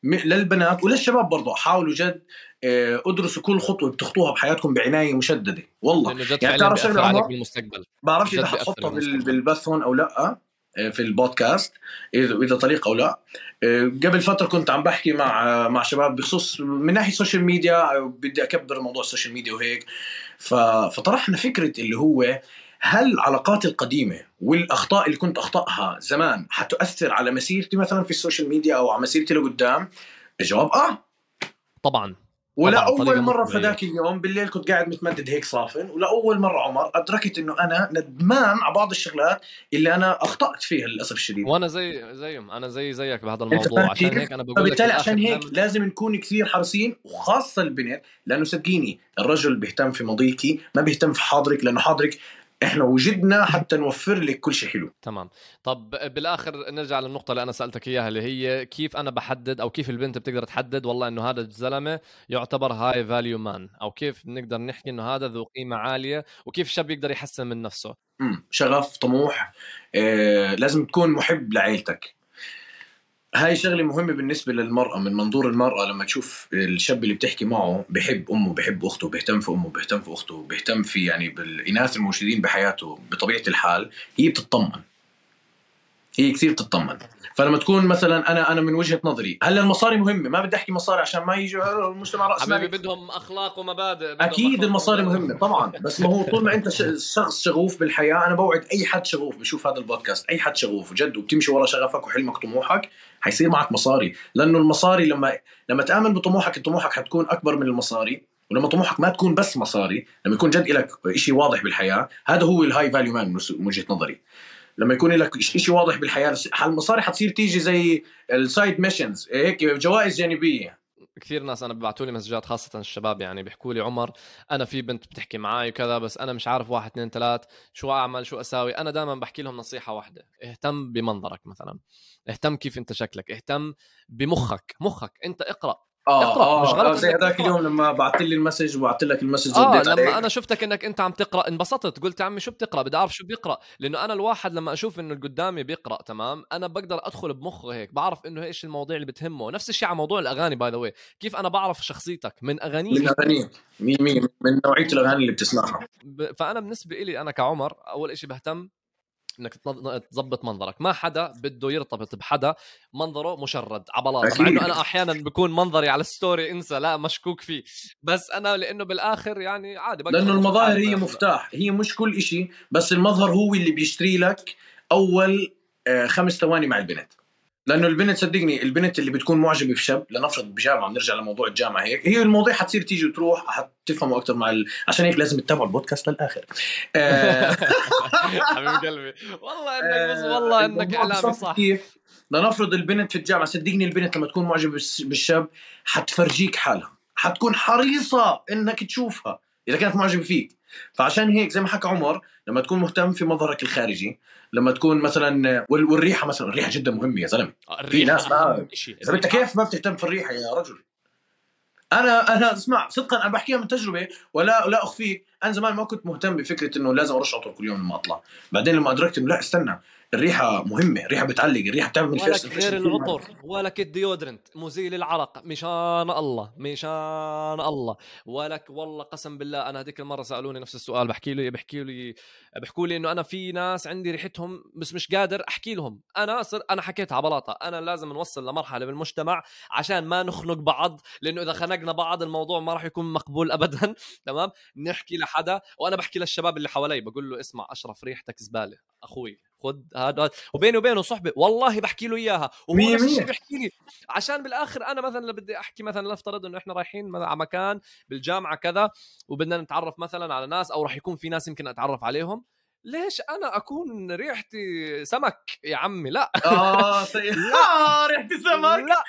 للبنات وللشباب برضه حاولوا جد آه، ادرسوا كل خطوة بتخطوها بحياتكم بعناية مشددة. والله. يعني بتعرف شغلة عليك؟ بالمستقبل. بعرفش إذا حتحطها. بالبث هون أو لأ آه، في البودكاست اذا إذا طريقة أو لأ. آه، قبل فترة كنت عم بحكي مع مع شباب بخصوص من ناحية ال social media بدي أكبر موضوع ال social media وهيك. فطرحنا فكرة اللي هو هل العلاقات القديمة والأخطاء اللي كنت أخطأها زمان حتؤثر على مسيرتي مثلا في ال social media أو على مسيرتي لقدام؟ الجواب آه طبعا ولا طبعاً، أول مرة مقنعة. فذاك اليوم بالليل كنت قاعد متمدد هيك صافن ولاول مرة عمر أدركت إنه أنا ندمان على بعض الشغلات اللي أنا أخطأت فيها للأسف الشديد وأنا زي زيهم أنا زي زيك بهذا الموضوع عشان كيف؟ هيك أنا بقول فبالتالي عشان هيك دايماً- لازم نكون كثير حريصين وخاصة البنت لأنه صدقيني الرجل بيهتم في ماضيك ما بيهتم في حاضرك لأنه حاضرك إحنا وجدنا حتى نوفر لك كل شيء حلو. تمام. طب بالآخر نرجع للنقطة اللي أنا سألتك إياها اللي هي كيف أنا بحدد أو كيف البنت بتقدر تحدد والله إنه هذا الزلمة يعتبر high value man أو كيف نقدر نحكي إنه هذا ذو قيمة عالية وكيف الشاب يقدر يحسن من نفسه. شغف طموح آه، لازم تكون محب لعيلتك هاي شغلة مهمة بالنسبة للمرأة من منظور المرأة لما تشوف الشاب اللي بتحكي معه بحب أمه بحب أخته بيهتم في أمه بيهتم في أخته بيهتم في يعني بالإناث الموجودين بحياته بطبيعة الحال هي بتطمن. هي كثير بتطمن فلما تكون مثلا أنا أنا من وجهة نظري هلا المصاري مهمة؟ ما بدي أحكي مصاري عشان ما يجي المجتمع رأس مالي. بدهم أخلاق ومبادئ بدهم أكيد أخلاق المصاري. مهمة طبعا. بس ما هو طول ما أنت شخص شغوف بالحياة أنا بوعد أي حد شغوف بشوف هذا البودكاست أي حد شغوف جد وبتمشي ورا شغفك وحلمك طموحك حيصير معك مصاري. لأنه المصاري لما لما تآمن بطموحك طموحك حتكون أكبر من المصاري ولما طموحك ما تكون بس مصاري لما يكون جد لك شيء واضح بالحياة هذا هو ال high value man من وجهة نظري. لما يكون لك شيء واضح بالحياة. المصاري حتصير تيجي زي ال side missions هيك جوائز جانبية. كثير ناس أنا ببعثوا لي messages خاصة الشباب يعني بيحكوا لي عمر. أنا في بنت بتحكي معي وكذا بس أنا مش عارف واحد اثنين ثلاث شو أعمل شو أساوي. أنا دائما بحكي لهم نصيحة واحدة. اهتم بمنظرك مثلا. اهتم كيف أنت شكلك. اهتم بمخك. مخك. أنت اقرأ. آه آه مش غلط آه، زي هذاك. اليوم لما بعثت لي ال message وبعثت لك ال message آه رديت عليك. لما أنا شفتك إنك أنت عم تقرأ انبسطت. قلت يا عمي شو بتقرأ؟ بدي أعرف شو بيقرأ. لأنه أنا الواحد لما أشوف إنه اللي قدامي بيقرأ تمام؟ أنا بقدر أدخل بمخه هيك بعرف إنه إيش المواضيع اللي بتهمه. نفس الشيء على موضوع الأغاني by the كيف أنا بعرف شخصيتك؟ من من اغانيك اغانيك مين مين من نوعية الأغاني اللي بتسمعها. فأنا بالنسبة لي أنا كعمر أول شيء بهتم إنك تظبط منظرك. ما حدا بده يرتبط بحدا منظره مشرد عبلاط مع. إنه أنا أحيانا بكون منظري على الستوري إنسى لا مشكوك فيه. بس أنا لإنه بالآخر يعني عادي بقدر لأنه المظاهر هي مفتاح. هي مش كل إشي بس المظهر هو اللي بيشتري لك أول آه، خمس ثواني مع البنت. لأنه البنت صدقني البنت اللي بتكون معجبة في شاب لنفرض بجامعة بنرجع لموضوع الجامعة هيك هي المواضيع حتصير تيجي وتروح حتفهموا أكثر مع ال... عشان هيك لازم تتابعوا البودكاست للآخر. آه، (laughs) حبيب قلبي. والله إنك بس والله إنك إعلامي صح. كيف؟ لنفرض البنت في الجامعة صدقني البنت لما تكون معجبة بالشاب حتفرجيك حالها حتكون حريصة إنك تشوفها إذا كانت معجبة فيك. فعشان هيك زي ما حكى عمر لما تكون مهتم في مظهرك الخارجي لما تكون مثلا وال- والريحة مثلا الريحة جدا مهمة يا زلمة. الريحة ناس ما-. اذا أنت كيف ما بتهتم في الريحة يا رجل؟ أنا أنا اسمع صدقا أنا بحكيها من تجربة ولا لا أخفيك. أنا زمان ما كنت مهتم بفكرة إنه لازم أرش عطر كل يوم لما أطلع. بعدين لما أدركت إنه لا استنى. الريحة مهمة الريحة بتعلق الريحة بتعمل ولك غير العطر ولك الديودرنت مزيل العرق مشان الله مشان الله. ولك والله قسم بالله أنا هذيك المرة سألوني نفس السؤال بحكي لي بحكي لي بحكوا لي إنه أنا في ناس عندي ريحتهم بس مش قادر أحكي لهم. أنا صر أنا حكيتها بلاطة. أنا لازم نوصل لمرحلة بالمجتمع عشان ما نخنق بعض لأنه إذا خنقنا بعض الموضوع ما راح يكون مقبول ابدا. (laughs) تمام؟ نحكي لحدا وأنا بحكي للشباب اللي حوالي بقول له اسمع أشرف ريحتك زبالة أخوي. خد هذا وبيني وبينه صحبة والله بحكي له إياها. وهو نفس الشيء. بيحكي لي. عشان بالآخر أنا مثلا بدي أحكي مثلا نفترض إنه إحنا رايحين على مكان بالجامعة كذا وبدنا نتعرف مثلا على ناس أو راح يكون في ناس يمكن أتعرف عليهم. ليش أنا أكون ريحتي سمك يا عمي؟ لا. آه سيء (laughs) آه، ريحه السمك لا.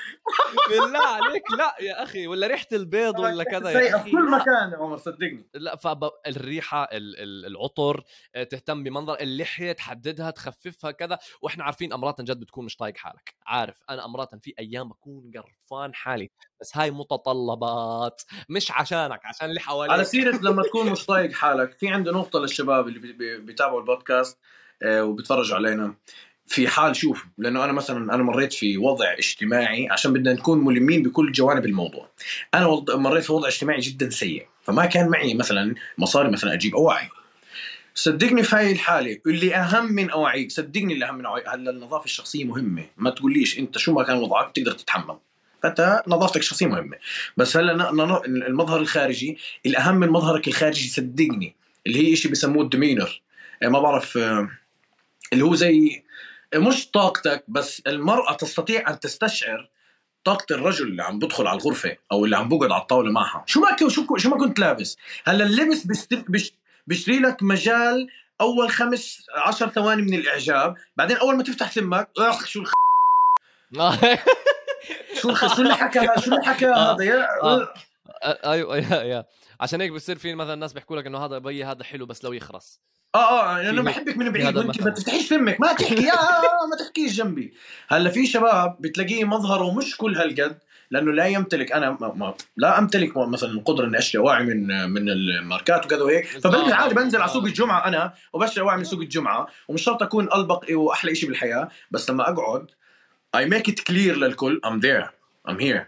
بالله عليك لا يا أخي. ولا ريحة البيض ولا كذا يا أخي في كل لا. مكان يا عمر صدقني. لا فالريحه العطر آه، تهتم بمنظر اللحية تحددها تخففها كذا. وإحنا عارفين امرات جد بتكون مش طايق حالك. عارف أنا امرات في أيام بكون قرفان حالي بس هاي متطلبات مش عشانك عشان اللي حواليك. على سيرة لما تكون مش طايق حالك في عندي نقطة للشباب اللي بي- بي- بيتابعوا البودكاست آه، وبيتفرجوا علينا. في حال شوف لأنه أنا مثلا أنا مريت في وضع اجتماعي عشان بدنا نكون ملمين بكل جوانب الموضوع. أنا مريت في وضع اجتماعي جدا سيء فما كان معي مثلا مصاري مثلا أجيب أواعي. صدقني في هاي الحالة اللي أهم من أواعيك صدقني اللي أهم من أواعيك هلا النظافة الشخصية مهمة؟ ما تقوليش أنت شو ما كان وضعك تقدر تتحمل. فأنت نظافتك الشخصية مهمة. بس هلا المظهر الخارجي الأهم من مظهرك الخارجي صدقني اللي هي إشي بسموه الدمينر ما بعرف آه، اللي هو زي مش طاقتك بس المرأة تستطيع أن تستشعر طاقة الرجل اللي عم بدخل على الغرفة أو اللي عم بقعد على الطاولة معها. شو ما شو شو ما كنت لابس. هلا اللبس بيشت- بيش- بيشتري لك مجال أول خمس عشر ثواني من الإعجاب. بعدين أول ما تفتح ثمك أخ شو الخ... (laughs) شو. شو اللي حكى شو اللي حكى آه. هذا يا آه. أيوه يا يا. عشان هيك بصير في مثلا ناس بيحكوا لك إنه هذا بي هذا حلو بس لو يخرس. آه آه لأنه في- بحبك من بعيد وأنت. ما تفتحيش فمك ما تحكي. يا ما تحكيش جنبي. هلأ في شباب بتلاقيه مظهره مش كل هالقد لأنه لا يمتلك أنا ما ما لا أمتلك مثلا القدره إني أشتري اواعي من من الماركات وكذا وهيك. فبلبس عادي بنزل على سوق الجمعة أنا وبشتري اواعي من سوق الجمعة ومش شرط أكون ألبق وأحلى شيء بالحياة. بس لما أقعد اي ميك ات كلير للكل ام ذير ام هير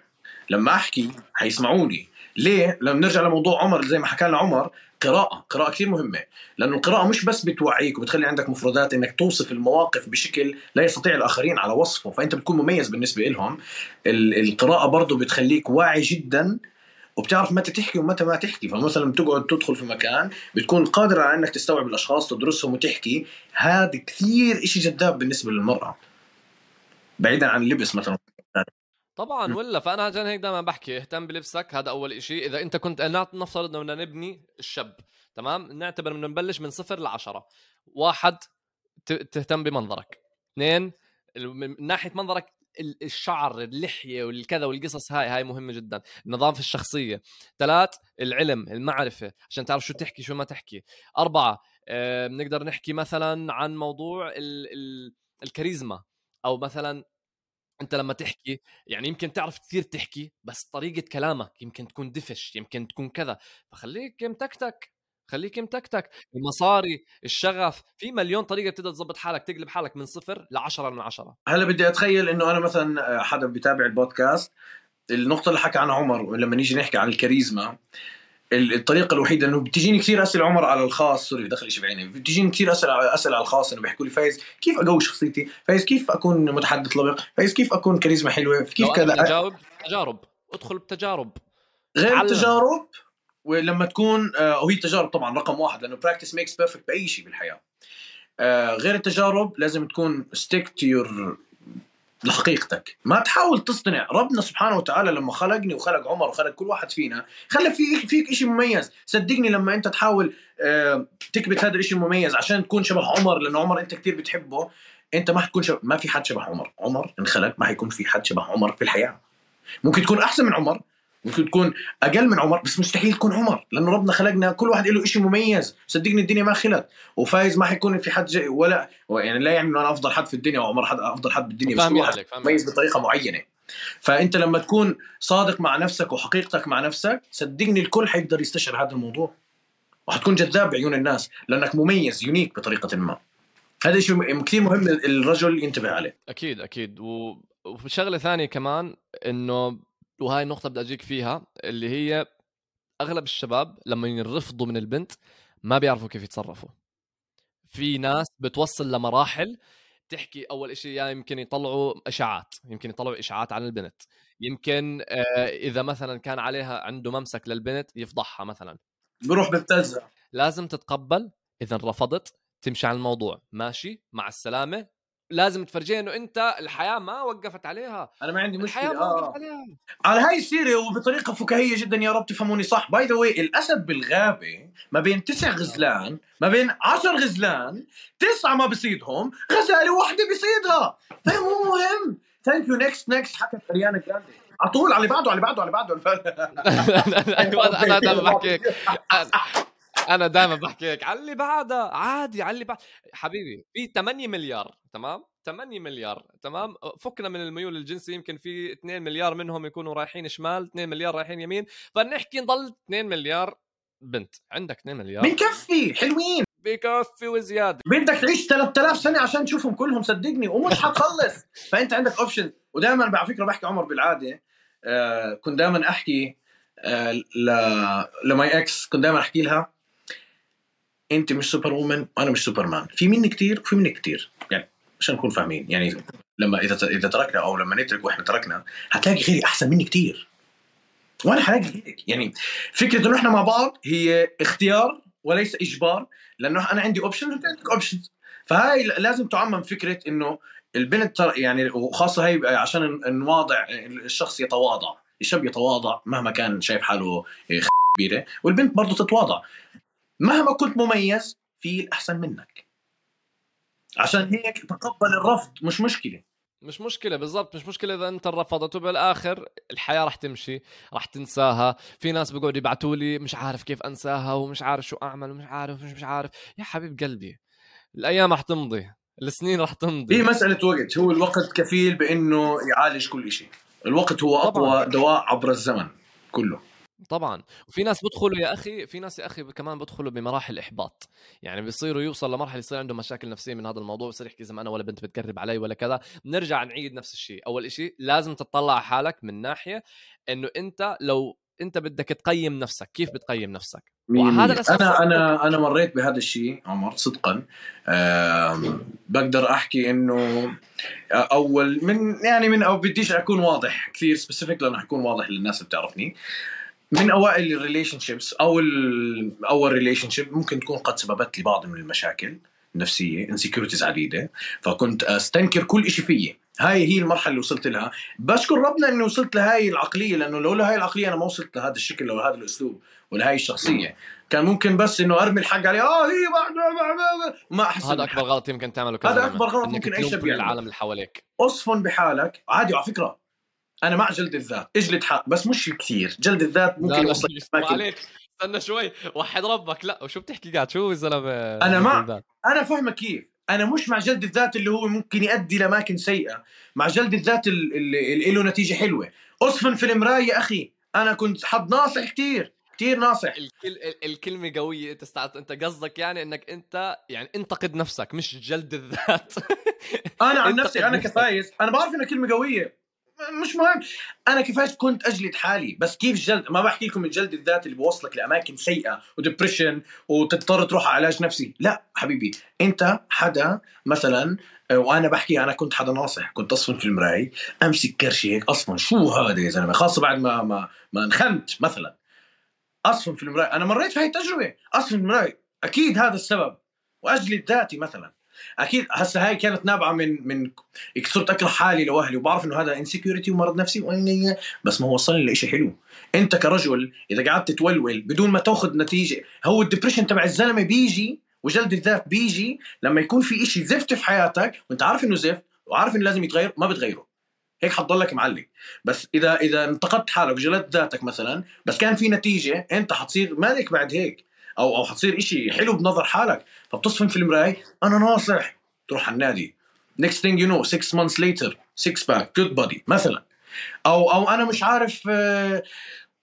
لما أحكي حيسمعوني ليه؟ لما نرجع لموضوع عمر زي ما حكى لنا عمر قراءة، قراءة كثير مهمة، لأنه القراءة مش بس بتوعيك وبتخلي عندك مفردات إنك توصف المواقف بشكل لا يستطيع الآخرين على وصفه، فأنت بتكون مميز بالنسبة لهم. ال- القراءة برضه بتخليك واعي جدا وبتعرف متى تحكي ومتى ما تحكي، فمثلا بتقعد تدخل في مكان بتكون قادر على إنك تستوعب الأشخاص تدرسهم وتحكي، هذا كثير إشي جذاب بالنسبة للمرأة. بعيدا عن اللبس مثلا. طبعا. ولا فأنا عشان هيك دائما بحكي اهتم بلبسك هذا أول شيء إذا أنت كنت نفترض إنه بدنا نبني الشاب تمام؟ نعتبر إنه نبلش من صفر لعشرة. واحد تهتم بمنظرك. اثنين من ناحية منظرك ال- الشعر اللحية والكذا والقصص هاي هاي مهمة جدا. النظافه الشخصية. ثلاث العلم المعرفة. عشان تعرف شو تحكي شو ما تحكي. أربعة آه، بنقدر نحكي مثلا عن موضوع ال ال الكاريزما. أو مثلا أنت لما تحكي يعني يمكن تعرف كثير تحكي بس طريقة كلامك يمكن تكون دفش يمكن تكون كذا. فخليك متكتك خليك متكتك المصاري الشغف في مليون طريقة تقدر تظبط حالك تقلب حالك من صفر ل 10 من 10 هلا بدي أتخيل إنه أنا مثلا حدا بيتابع البودكاست النقطة اللي حكى عنها عمر لما نيجي نحكي عن الكاريزما الطريقة الوحيدة إنه بتجيني كثير أسئلة عمر على الخاص sorry دخل شيء بعيني. بتجيني كثير أسئلة أسئلة على الخاص إنه بيحكوا لي فايز كيف أقوي شخصيتي؟ فايز كيف أكون متحدث لبق؟ فايز كيف أكون كاريزما حلوة؟ كيف كذا؟ جاوب تجارب. ادخل بتجارب. غير تعلم. التجارب ولما تكون آه وهي التجارب طبعا رقم واحد لأنه practice makes perfect بأي شيء بالحياة. آه غير التجارب لازم تكون stick to your لحقيقتك. ما تحاول تصطنع ربنا سبحانه وتعالى لما خلقني وخلق عمر وخلق كل واحد فينا خلى في فيك شيء مميز. صدقني لما أنت تحاول آه، تكبت هذا الشيء المميز عشان تكون شبه عمر لأنه عمر أنت كثير بتحبه أنت ما حتكون شبه ما في حد شبه عمر. عمر انخلق ما حيكون في حد شبه عمر في الحياة. ممكن تكون أحسن من عمر ممكن تكون أقل من عمر بس مستحيل تكون عمر لأنه ربنا خلقنا كل واحد له شيء مميز. صدقني الدنيا ما خلت. وفايز ما حيكون في حد جاي ولا يعني لا يعني إنه أنا أفضل حد في الدنيا وعمر حد أفضل حد بالدنيا بس كل واحد مميز بطريقة معينة. فأنت لما تكون صادق مع نفسك وحقيقتك مع نفسك صدقني الكل حيقدر يستشعر هذا الموضوع. وحتكون جذاب بعيون الناس لأنك مميز يونيك بطريقة ما. هذا شيء كثير مهم الرجل ينتبه عليه. أكيد أكيد. و... وشغلة ثانية كمان إنه وهاي النقطة بدي أجيك فيها اللي هي أغلب الشباب لما ينرفضوا من البنت ما بيعرفوا كيف يتصرفوا. في ناس بتوصل لمراحل تحكي أول شيء يعني يمكن يطلعوا أشاعات يمكن يطلعوا إشاعات عن البنت. يمكن آه، إذا مثلا كان عليها عنده ممسك للبنت يفضحها مثلا. بروح ببتزها لازم تتقبل إذا رفضت تمشي على الموضوع. ماشي؟ مع السلامة. لازم تفرجيها إنه أنت الحياة ما وقفت عليها. أنا ما عندي مشكلة الحياة ما وقفت آه. عليها. على هاي السيرة وبطريقة فكاهية جدا يا رب تفهموني صح. by the way الأسد بالغابة ما بين تسع غزلان ما بين عشر غزلان تسعة ما بصيدهم غزالة واحدة بصيدها. فمو مهم. thank you next next حكت أريانا جراندي على طول على اللي بعده على اللي بعده. على اللي بعده (laughs) (laughs) أنا أنا بحكي أنا دائما بحكي هيك على اللي بعدها عادي على اللي بعد حبيبي في 8 مليار تمام؟ 8 مليار تمام؟ فكنا من الميول الجنسي يمكن في 2 مليار منهم يكونوا رايحين شمال 2 مليار رايحين يمين. فنحكي نضل 2 مليار بنت. عندك 2 مليار بكفي حلوين. بكفي وزيادة. بدك تعيش 3000 سنة عشان تشوفهم كلهم صدقني ومش حتخلص. (laughs) فأنت عندك اوبشن ودائما على فكرة بحكي عمر بالعادة آه كنت دائما أحكي آه ل... ل my ex كنت دائما أحكي لها. أنت مش superwoman وأنا مش سوبر مان في مني كتير وفي مني كتير. يعني عشان نكون فاهمين. يعني لما إذا إذا تركنا أو لما نترك وإحنا تركنا هتلاقي غيري أحسن مني كتير. وأنا حلاقي غيرك يعني فكرة إنه إحنا مع بعض هي اختيار وليس إجبار لأنه أنا عندي option وأنت عندك option فهاي لازم تعمم فكرة إنه البنت يعني وخاصة هي عشان نواضع الشخص يتواضع. الشاب يتواضع مهما كان شايف حاله كبيرة والبنت برضه تتواضع. مهما كنت مميز في الأحسن منك. عشان هيك تقبل الرفض مش مشكلة. مش مشكلة بالضبط مش مشكلة إذا أنت رفضت وبالآخر الحياة رح تمشي رح تنساها. في ناس بيقعدوا يبعتوا لي مش عارف كيف أنساها ومش عارف شو أعمل ومش عارف مش, مش عارف. يا حبيب قلبي الأيام رح تمضي السنين رح تمضي. هي مسألة وقت. هو الوقت كفيل بأنه يعالج كل شيء الوقت هو أقوى طبعا. دواء عبر الزمن كله. طبعا. وفي ناس بدخلوا يا أخي في ناس يا أخي كمان بدخلوا بمراحل إحباط. يعني بيصيروا يوصل لمرحلة يصير عنده مشاكل نفسية من هذا الموضوع بصير يحكي زي ما أنا ولا بنت بتقرب علي ولا كذا. بنرجع نعيد نفس الشيء. أول شيء لازم تطلع على حالك من ناحية إنه أنت لو أنت بدك تقيم نفسك كيف بتقيم نفسك؟ وهذا أنا أنا أنا مريت بهذا الشيء عمر صدقا. بقدر أحكي إنه أول من يعني من أو بديش أكون واضح كثير specific لأنه حكون واضح للناس اللي بتعرفني. من أوائل ال relationships أو اول relationship ممكن تكون قد سببت لي بعض من المشاكل النفسية insecurities عديدة. فكنت أستنكر كل شيء فيي. هاي هي المرحلة اللي وصلت لها. بشكر ربنا إني وصلت لهاي العقلية لأنه لولا هاي العقلية أنا ما وصلت لهذا الشكل أو هذا الأسلوب ولا هاي الشخصية. كان ممكن بس إنه أرمي الحق عليه آه هي ما أحس هذا أكبر غلط يمكن تعمله هذا أكبر غلط ممكن أي شاب العالم اللي حواليك. أصفن بحالك. عادي على فكرة. أنا مع جلد الذات. اجلد حق بس مش كثير. جلد الذات ممكن يوصل عليك استنى شوي. وحد ربك. لا وشو بتحكي قاعد؟ شو الزلمة؟ أنا مع أنا فاهمك كيف. أنا مش مع جلد الذات اللي هو ممكن يؤدي لأماكن سيئة. مع جلد الذات اللي, له نتيجة حلوة. أصفن في المراية يا أخي. أنا كنت حد ناصح كثير كثير ناصح. الكل... الكلمة قوية. أنت استعط... أنت قصدك يعني إنك انت يعني انتقد نفسك مش جلد الذات. أنا عن (laughs) نفسي أنا كفايز. أنا بعرف إنها كلمة قوية. مش مهم. أنا كيفاش كنت أجلد حالي. بس كيف جلد؟ ما بحكي لكم الجلد الذاتي اللي بوصلك لأماكن سيئة ودبريشن وتضطر تروح على علاج نفسي. لا حبيبي أنت حدا مثلا آه، وأنا بحكي أنا كنت حدا ناصح. كنت أصفن في المراي أمسك كرشي هيك أصلا شو هذا يا زلمة؟ خاصة بعد ما ما ما انخنت مثلا. أصفن في المراي. أنا مريت في هاي التجربة. أصفن في المراي. أكيد هذا السبب. وأجلد ذاتي مثلا. أكيد هسه هاي كانت نابعة من من صرت أكره حالي لاهلي وبعرف إنه هذا insecurity ومرض نفسي بس ما هو وصلني لشيء حلو. أنت كرجل إذا قعدت تولول بدون ما تأخذ نتيجة هو ال depression تبع الزلمة بيجي وجلد الذات بيجي لما يكون في إشي زفت في حياتك وأنت عارف إنه زفت وعارف إنه لازم يتغير ما بتغيره. هيك حتضلك معلق. بس اذا إذا انتقدت حالك وجلدت ذاتك مثلا بس كان في نتيجة أنت حتصير مالك بعد هيك؟ أو أو حتصير إشي حلو بنظر حالك. فبتصفن في المراي أنا ناصح. تروح على النادي. Next thing you know six months later six pack good body مثلا. أو أو أنا مش عارف آه،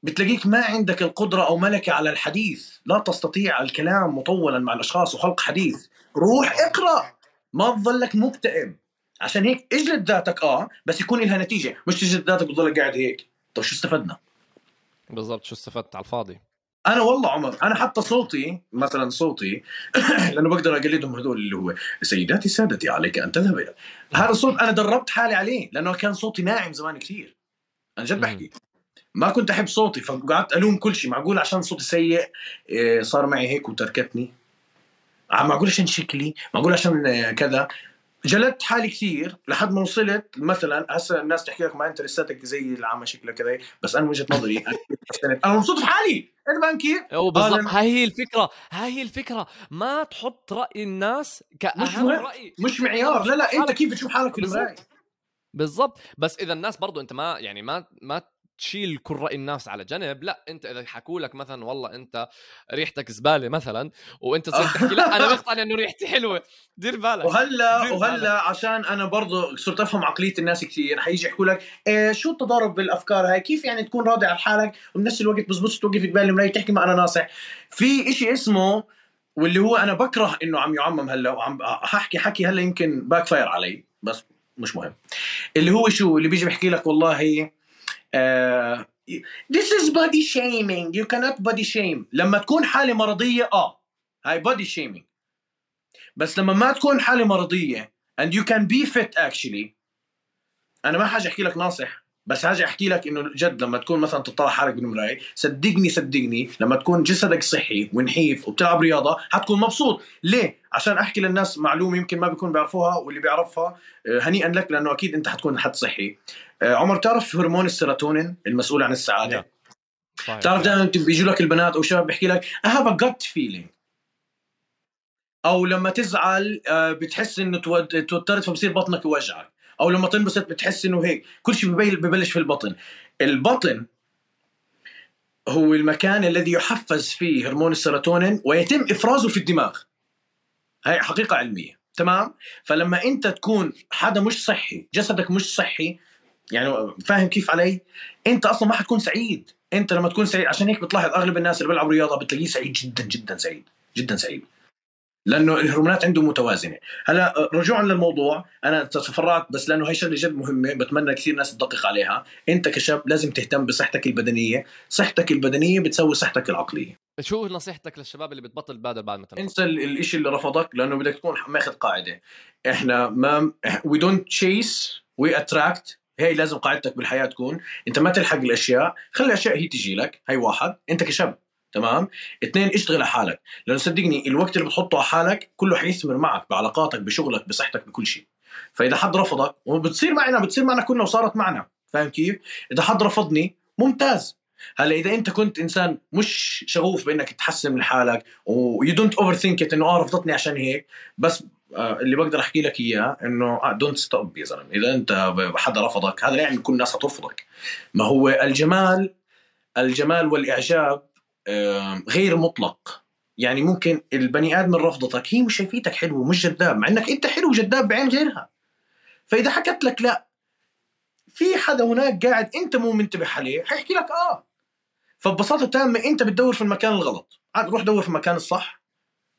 بتلاقيك ما عندك القدرة أو ملكة على الحديث. لا تستطيع الكلام مطولا مع الأشخاص وخلق حديث. روح اقرأ. ما تظلك مكتئب. عشان هيك اجلد ذاتك آه بس يكون لها نتيجة. مش تجلد ذاتك وتضلك قاعد هيك. طيب شو استفدنا؟ بالضبط شو استفدت؟ على الفاضي. أنا والله عمر أنا حتى صوتي مثلا صوتي (coughs) لأنه بقدر أقلدهم هذول اللي هو سيداتي سادتي عليك أن تذهب إلى. هذا الصوت أنا دربت حالي عليه لأنه كان صوتي ناعم زمان كثير. أنا جد بحكي. ما كنت أحب صوتي فقعدت ألوم كل شيء. معقول عشان صوتي سيء إيه، صار معي هيك وتركتني؟ معقول عشان شكلي؟ معقول عشان كذا؟ جلدت حالي كثير لحد ما وصلت مثلا هسه الناس تحكي لك ما انت لساتك زي العامة شكلك كذا بس أنا وجهة نظري أنا مبسوط في حالي! أنت فاهم كيف؟ بالضبط. هاي هي الفكرة هاي هي الفكرة. ما تحط رأي الناس كأهم مش رأي. مش معيار. لا لا أنت كيف بتشوف حالك في المرايه بالضبط. بس إذا الناس برضو أنت ما يعني ما ما تشيل كل رأي الناس على جنب لا أنت إذا حكوا لك مثلا والله أنت ريحتك زبالة مثلا وأنت صرت (laughs) تحكي لا أنا مقتنع إنه ريحتي حلوة. دير بالك وهلأ دير وهلأ بالك. عشان أنا برضه صرت أفهم عقلية الناس كثير حيجي يحكوا لك إيه شو التضارب بالأفكار هاي؟ كيف يعني تكون راضي على حالك وبنفس الوقت بزبط توقف قبال المراية تحكي ما أنا ناصح؟ في إشي اسمه واللي هو أنا بكره إنه عم يعمم هلأ وعم ححكي حكي هلأ يمكن backfire علي بس مش مهم. اللي هو شو؟ اللي بيجي بيحكي لك والله uh, this is body shaming you cannot body shame لما تكون حالة مرضية آه هاي body shaming بس لما ما تكون حالة مرضية and you can be fit actually أنا ما حاجة احكي لك ناصح بس حاجة أحكي لك إنه جد لما تكون مثلا تطلع حالك بالمراية صدقني صدقني لما تكون جسدك صحي ونحيف وبتلعب رياضة حتكون مبسوط. ليه؟ عشان أحكي للناس معلومة يمكن ما بيكون بيعرفوها واللي بيعرفها آه، هنيئا لك لأنه أكيد أنت حتكون حد صحي. آه، عمر تعرف هرمون السيروتونين المسؤول عن السعادة؟ صحيح. تعرف دائما بيجوا لك البنات أو الشباب بيحكي لك I have a gut feeling. أو لما تزعل آه، بتحس إنه توترت فبصير بطنك يوجعك. أو لما تنبسط بتحس إنه هيك. كل شيء ببلش في البطن. البطن هو المكان الذي يحفز فيه هرمون السيروتونين ويتم إفرازه في الدماغ. هاي حقيقة علمية. تمام؟ فلما أنت تكون حدا مش صحي جسدك مش صحي يعني فاهم كيف علي؟ أنت أصلا ما حتكون سعيد. أنت لما تكون سعيد عشان هيك بتلاحظ أغلب الناس اللي بيلعبوا رياضة بتلاقيه سعيد جدا جدا سعيد. جدا سعيد. لأنه الهرمونات عنده متوازنة. هلا رجوعا للموضوع أنا تفرعت بس لأنه هي شغلة جد مهمة بتمنى كثير ناس تدقق عليها. أنت كشاب لازم تهتم بصحتك البدنية. صحتك البدنية بتسوي صحتك العقلية. شو نصيحتك للشباب اللي بتبطل بادل بعد ما تنفض؟ انسى الشيء اللي رفضك لأنه بدك تكون ماخذ قاعدة. إحنا ما we don't chase we attract هي لازم قاعدتك بالحياة تكون. أنت ما تلحق الأشياء. خلي الأشياء هي تجي لك هي واحد. أنت كشاب. تمام؟ اثنين اشتغل على حالك. لأنه صدقني الوقت اللي بتحطه على حالك كله حيثمر معك بعلاقاتك بشغلك بصحتك بكل شيء. فإذا حد رفضك وبتصير معنا بتصير معنا كلنا وصارت معنا. فاهم كيف؟ إذا حد رفضني ممتاز. هلأ إذا أنت كنت إنسان مش شغوف بإنك تحسن من حالك و you don't overthink إنه آه رفضتني عشان هيك. بس آه، اللي بقدر أحكي لك إياه إنه don't آه، stop يا زلمة. إذا أنت حدا رفضك هذا لا يعني كل الناس حترفضك. ما هو الجمال الجمال والإعجاب غير مطلق. يعني ممكن البني آدم رفضتك هي مش شايفيتك حلو ومش جذاب مع إنك أنت حلو وجذاب بعين غيرها. فإذا حكت لك لا في حدا هناك قاعد أنت مو منتبه عليه حيحكي لك آه. فببساطة تامة أنت بتدور في المكان الغلط. عاد روح دور في المكان الصح.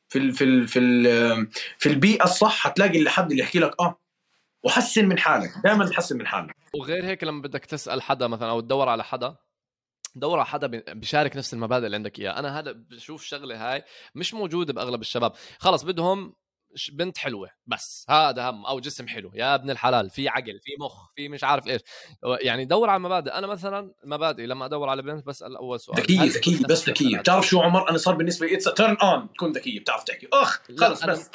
في ال في ال في ال في البيئة الصح حتلاقي اللي حد اللي يحكي لك آه. وحسن من حالك دائما تحسن من حالك. وغير هيك لما بدك تسأل حدا مثلا أو تدور على حدا دور على حدا بيشارك نفس المبادئ اللي عندك اياها أنا هذا بشوف شغلة هاي مش موجودة بأغلب الشباب. خلص بدهم بنت حلوة بس هذا هم أو جسم حلو. يا ابن الحلال في عقل في مخ في مش عارف إيش. يعني دور على مبادئ أنا مثلا مبادئي لما أدور على بنت بسال أول سؤال. ذكية ذكية بس ذكية. بتعرف شو عمر؟ أنا صار بالنسبة لي it's turn on تكون ذكية بتعرف تحكي. أخ خلص بس.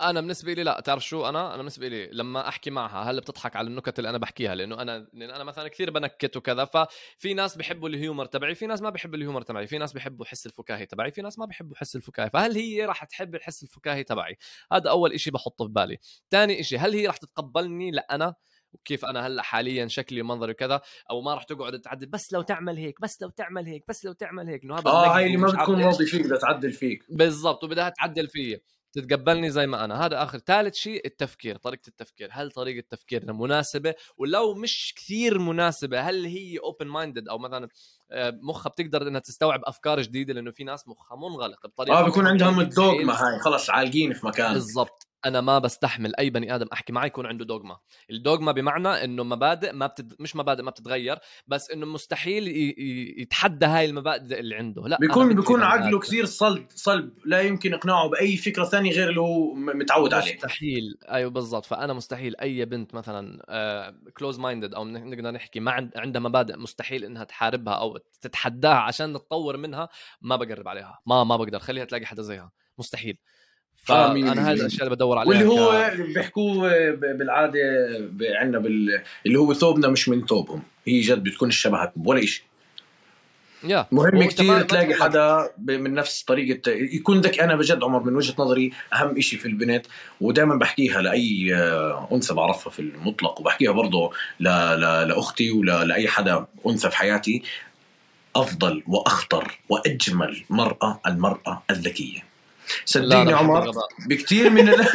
أنا بالنسبة لي لا تعرف شو؟ أنا أنا بالنسبة لي لما أحكي معها هل بتضحك على النكت اللي أنا بحكيها؟ لأنه أنا لأن أنا مثلا كثير بنكت وكذا ففي ناس بيحبوا ال humor تبعي في ناس ما بيحبوا ال humor تبعي في ناس بيحبوا حس الفكاهي تبعي في ناس ما بيحبوا حس الفكاهي فهل هي راح تحب الحس الفكاهي تبعي؟ هذا أول إشي بحطه في بالي. ثاني إشي هل هي راح تتقبلني؟ لا أنا. وكيف أنا هلأ حاليا شكلي ومنظري وكذا أو ما راح تقعد تعدل بس لو تعمل هيك بس لو تعمل هيك بس لو تعمل هيك إنه هذا آه هاي اللي ما بتكون راضي فيك بدها تعدل فيك. بالضبط وبدها تعدل فيي. تتقبلني زي ما أنا. هذا آخر. ثالث شيء التفكير طريقة التفكير. هل طريقة تفكيرنا مناسبة؟ ولو مش كثير مناسبة هل هي open minded أو مثلا آه، مخها بتقدر إنها تستوعب أفكار جديدة لأنه في ناس مخها منغلق بطريقة آه بيكون عندهم الدوغما هاي. خلص عالقين في مكان. بالضبط. أنا ما بستحمل أي بني آدم أحكي معه يكون عنده دوغما. الدوغما بمعنى إنه مبادئ ما بتد... مش مبادئ ما بتتغير بس إنه مستحيل ي... يتحدى هاي المبادئ اللي عنده. لا بيكون بيكون عقله كثير صلب صلب لا يمكن إقناعه بأي فكرة ثانية غير اللي هو متعود عليه. مستحيل. أيوه بالضبط. فأنا مستحيل أي بنت مثلا close uh, minded أو نقدر نحكي ما عند... عندها مبادئ مستحيل إنها تحاربها أو تتحداها عشان تطور منها ما بقرب عليها. ما ما بقدر. خليها تلاقي حدا زيها. مستحيل. فانا هذا الأشياء اللي بدور عليها واللي هو ك... بيحكوه بالعادة عندنا بال... اللي هو ثوبنا مش من ثوبهم. هي جد بتكون الشبهك ولا شيء يا. مهم كثير تلاقي حدا من نفس طريقة يكون ذكي. أنا بجد عمر من وجهة نظري أهم شيء في البنت ودائما بحكيها لأي آه، أنثى بعرفها في المطلق وبحكيها برضه ل... ل... لأختي ولا لأي حدا أنثى في حياتي. أفضل وأخطر وأجمل مرأة المرأة الذكية. صدقني عمر بكثير من ال... (laughs)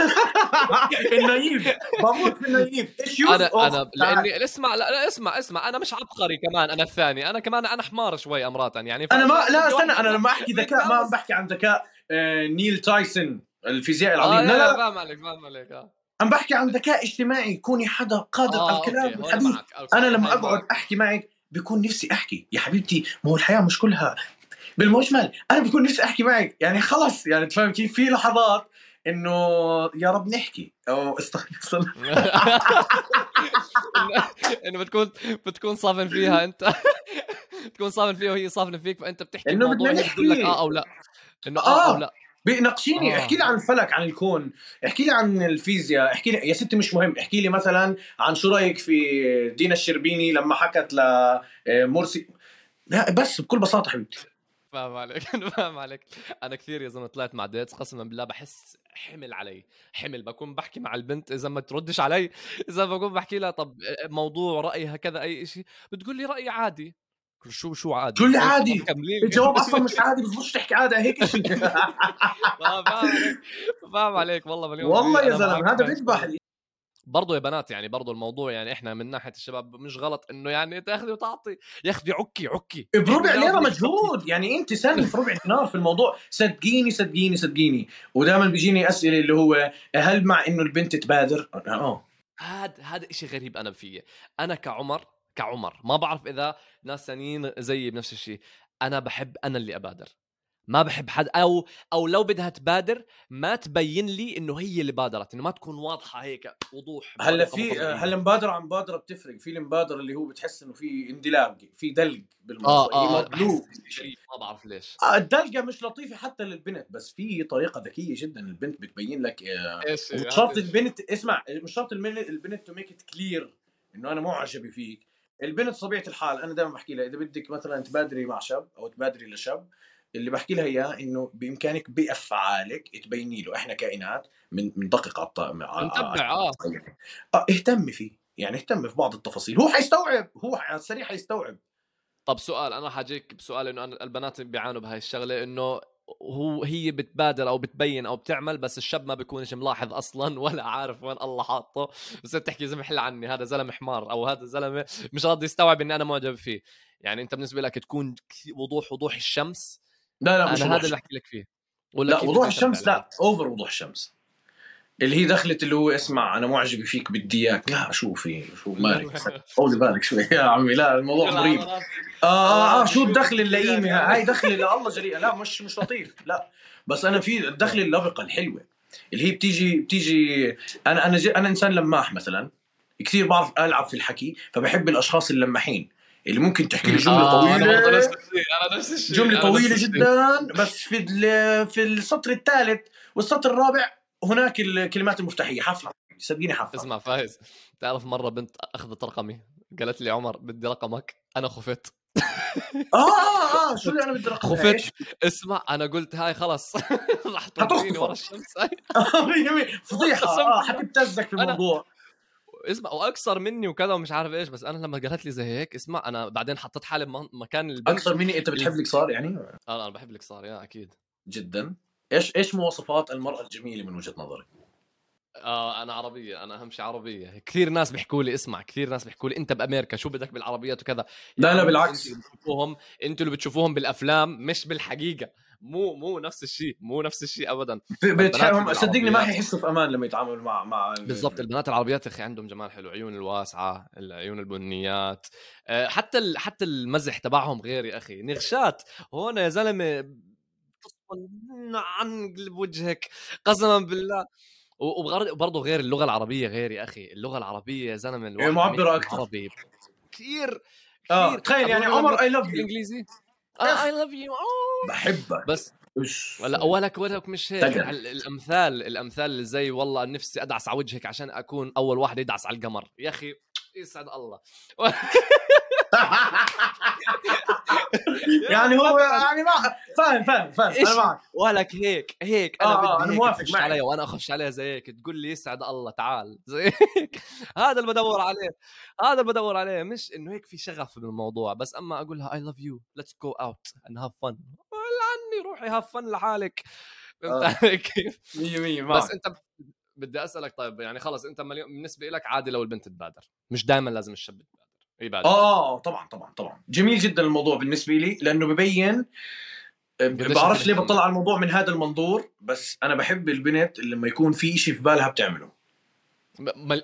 ال naive. بموت في ال naive. إيش أنا أنا لاني اسمع لا, لا اسمع اسمع. أنا مش عبقري كمان أنا الثاني. أنا كمان أنا حمار شوي مرات يعني. أنا ما لا استنى أنا لما أحكي ذكاء ما عم بحكي عن ذكاء آه، نيل تايسون الفيزيائي العظيم. آه لا لا فاهم عليك فاهم عليك آه. عم بحكي عن ذكاء اجتماعي كوني حدا قادر على الكلام أنا لما أقعد أحكي معك بكون نفسي أحكي. يا حبيبتي ما هو الحياة مش كلها بالمجمل. أنا بكون نفسي أحكي معك. يعني خلص. يعني تفهم كيف؟ في لحظات إنه يا رب نحكي. أو استغفر (laughs) الله (laughs) إنه بتكون بتكون صافن فيها أنت. (laughs) تكون صافن فيها وهي صافنة فيك فأنت بتحكي إنه بدنا نحكي. لك آه أو لا. إنه آه, آه. أو لا. ناقشيني آه. احكي لي عن الفلك عن الكون. احكي لي عن الفيزياء. احكي لي يا ستي مش مهم. احكي لي مثلا عن شو رأيك في دينا الشربيني لما حكت لمرسي لا بس بكل بساطة حبيبتي. فاهم عليك. أنا (laughs) فاهم عليك. أنا كثير يا زلمة طلعت مع ديتس قسما بالله بحس حمل علي حمل. بكون بحكي مع البنت إذا ما تردش علي إذا بكون بحكي لها طب موضوع رايها كذا أي شيء بتقول لي رايي عادي. شو شو عادي؟ شو اللي عادي؟ الجواب أصلا مش (laughs) عادي بس تحكي عادي هيك (laughs) فاهم عليك. فاهم عليك. والله مليون والله يا زلمة هذا بيذبح برضه يا بنات يعني برضه الموضوع يعني إحنا من ناحية الشباب مش غلط إنه يعني تاخذي وتعطي. يا أخي عكي عكي. بربع ليرة مجهود. يعني انت سالني في ربع دينار في الموضوع. صدقيني صدقيني صدقيني. ودائما بيجيني أسئلة اللي هو هل مع إنه البنت تبادر؟ آه. هذا هذا شيء غريب أنا فيه. أنا كعمر كعمر ما بعرف إذا ناس ثانيين زيي بنفس الشيء. أنا بحب أنا اللي أبادر. ما بحب حد أو أو لو بدها تبادر ما تبين لي إنه هي اللي بادرت إنه ما تكون واضحة هيك وضوح هلأ في هلأ المبادرة عن مبادرة بتفرق في المبادره اللي هو بتحس إنه في اندلاق في دلق بالموضوع آه آه ما بعرف ليش. آه الدلقة مش لطيفة حتى للبنت بس في طريقة ذكية جدا البنت بتبين لك آه إيش مش شرط البنت اسمع مش شرط البنت to make it clear إنه أنا معجبة فيك. البنت طبيعة الحال أنا دائما بحكي لها إذا بدك مثلا تبادري مع شاب أو تبادري لشاب اللي بحكي لها إياه إنه بإمكانك بأفعالك تبيني له. إحنا كائنات من من دقيقه الط... نتبع آه. آه اهتمي فيه. يعني اهتمي في بعض التفاصيل. هو حيستوعب هو على السريع حيستوعب. طب سؤال أنا حاجيك بسؤال إنه أنا البنات بيعانوا بهاي الشغلة إنه هو هي بتبادر أو بتبين أو بتعمل بس الشاب ما بيكونش ملاحظ أصلا (laughs) ولا عارف وين الله حاطه. بس تحكي زي محل عني. هذا زلمة حمار أو هذا زلمة مش راضي يستوعب إني أنا معجب فيه. يعني أنت بالنسبة لك تكون وضوح وضوح الشمس لا لا مش أنا هذا اللي بحكي لك فيه. ولا لا وضوح الشمس لا اوفر وضوح الشمس. اللي هي دخلت اللي هو اسمع أنا معجب فيك بدي إياك. لا شو في؟ شو مالك طولي (laughs) بالك شوي يا عمي. لا الموضوع مريب. آه آه, آه شو الدخل اللئيمه (laughs) هاي دخل لا الله جريئه لا مش مش لطيف. لا. بس أنا في الدخل اللبقه الحلوة. اللي هي بتيجي بتيجي أنا أنا أنا إنسان لماح مثلا. كثير بعرف ألعب في الحكي فبحب الأشخاص اللماحين. اللي ممكن تحكي لي جملة آه طويلة. أنا نفس الشيء أنا نفس الشيء جملة طويلة جدا بس في في السطر الثالث والسطر الرابع هناك الكلمات المفتاحية. حفله صدقيني حفله اسمع فايز. تعرف مرة بنت أخذت رقمي قالت لي عمر بدي رقمك أنا خفت. (laughs) آه آه آه شو اللي أنا بدي رقمك؟ خفت. اسمع أنا قلت هاي خلص. (laughs) راح توديني ورا الشمس. (laughs) هاي فضيحة. آه حتبتزك في الموضوع. اسمع وأكثر مني وكذا ومش عارف إيش بس أنا لما قالت لي زي هيك اسمع أنا بعدين حطيت حالي بمكان البنت أكثر مني أنت بتحب القصار يعني؟ آه أنا بحب القصار يا أكيد. جدا. إيش إيش مواصفات المرأة الجميلة من وجهة نظرك؟ آه أنا عربية أنا أهم شيء عربية. كثير ناس بيحكوا لي اسمع كثير ناس بيحكوا لي أنت بامريكا شو بدك بالعربيات وكذا؟ لا لا بالعكس أنتوا اللي بتشوفوهم أنتوا اللي بتشوفوهم بالأفلام مش بالحقيقة. مو مو نفس الشيء مو نفس الشيء ابدا. بتحبهم صدقني ما حيحسوا في أمان لما يتعاملوا مع مع بالضبط البنات العربيات يا أخي عندهم جمال حلو عيون الواسعة العيون البنيات. آه، حتى ال... حتى المزح تبعهم غير يا أخي. نغشات هون يا زلمة عن قلب وجهك قسما بالله. وبرضه غير اللغة العربية غير يا أخي. اللغة العربية يا زلمة هي معبره أكثر عربي. كثير آه تخيل يعني عمر I love you إنجليزي؟ I love you بحبك. بس ولا ولك ولك مش هيك. الأمثال الأمثال اللي زي والله نفسي أدعس على وجهك عشان أكون أول واحد يدعس على القمر. يا أخي يسعد الله. (laughs) (laughs) يعني هو يعني ما فاهم فاهم فاهم أنا معك. ولك هيك هيك. أنا آه بدي أنا موافق معك. علي وأنا أخش عليها زي هيك تقول لي يسعد الله تعال. (laughs) زي هيك. هذا اللي بدور عليه. هذا اللي بدور عليه. مش إنه هيك في شغف بالموضوع بس أما أقول لها I love you let's go out and have fun عني روحي have fun لحالك. فهمت آه. علي كيف؟ 100% بس أنت بدي أسألك طيب يعني خلص أنت بالنسبة لك عادي لو البنت تبادر. مش دائما لازم الشاب يتبادر. آه طبعا طبعا طبعا. جميل جدا الموضوع بالنسبة لي لأنه ببين بعرفش ليه بطلع على الموضوع من هذا المنظور بس أنا بحب البنت اللي لما يكون في شيء في بالها بتعمله.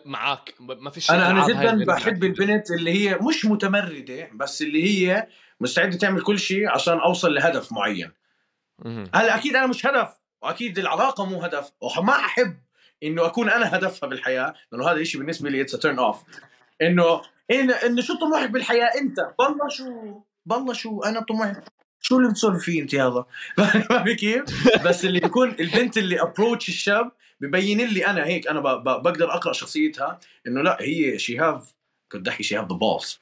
معك ما في شيء أنا أنا جدا بحب البنت اللي هي مش متمردة بس اللي هي مستعدة تعمل كل شيء عشان أوصل لهدف معين. هلا أكيد أنا مش هدف وأكيد العلاقة مو هدف. وما أحب إنه أكون أنا هدفها بالحياة لأنه هذا الشيء بالنسبة لي it's turn off إنه إن انه شو طموحك بالحياة؟ أنت. بالله شو بالله شو أنا طموحي. شو اللي بتسولف فيه أنت هذا (laughs) فاهم كيف؟ بس اللي بيكون البنت اللي approach الشاب ببين لي أنا هيك أنا بقدر أقرأ شخصيتها إنه لا هي she have كنت احكي she have the balls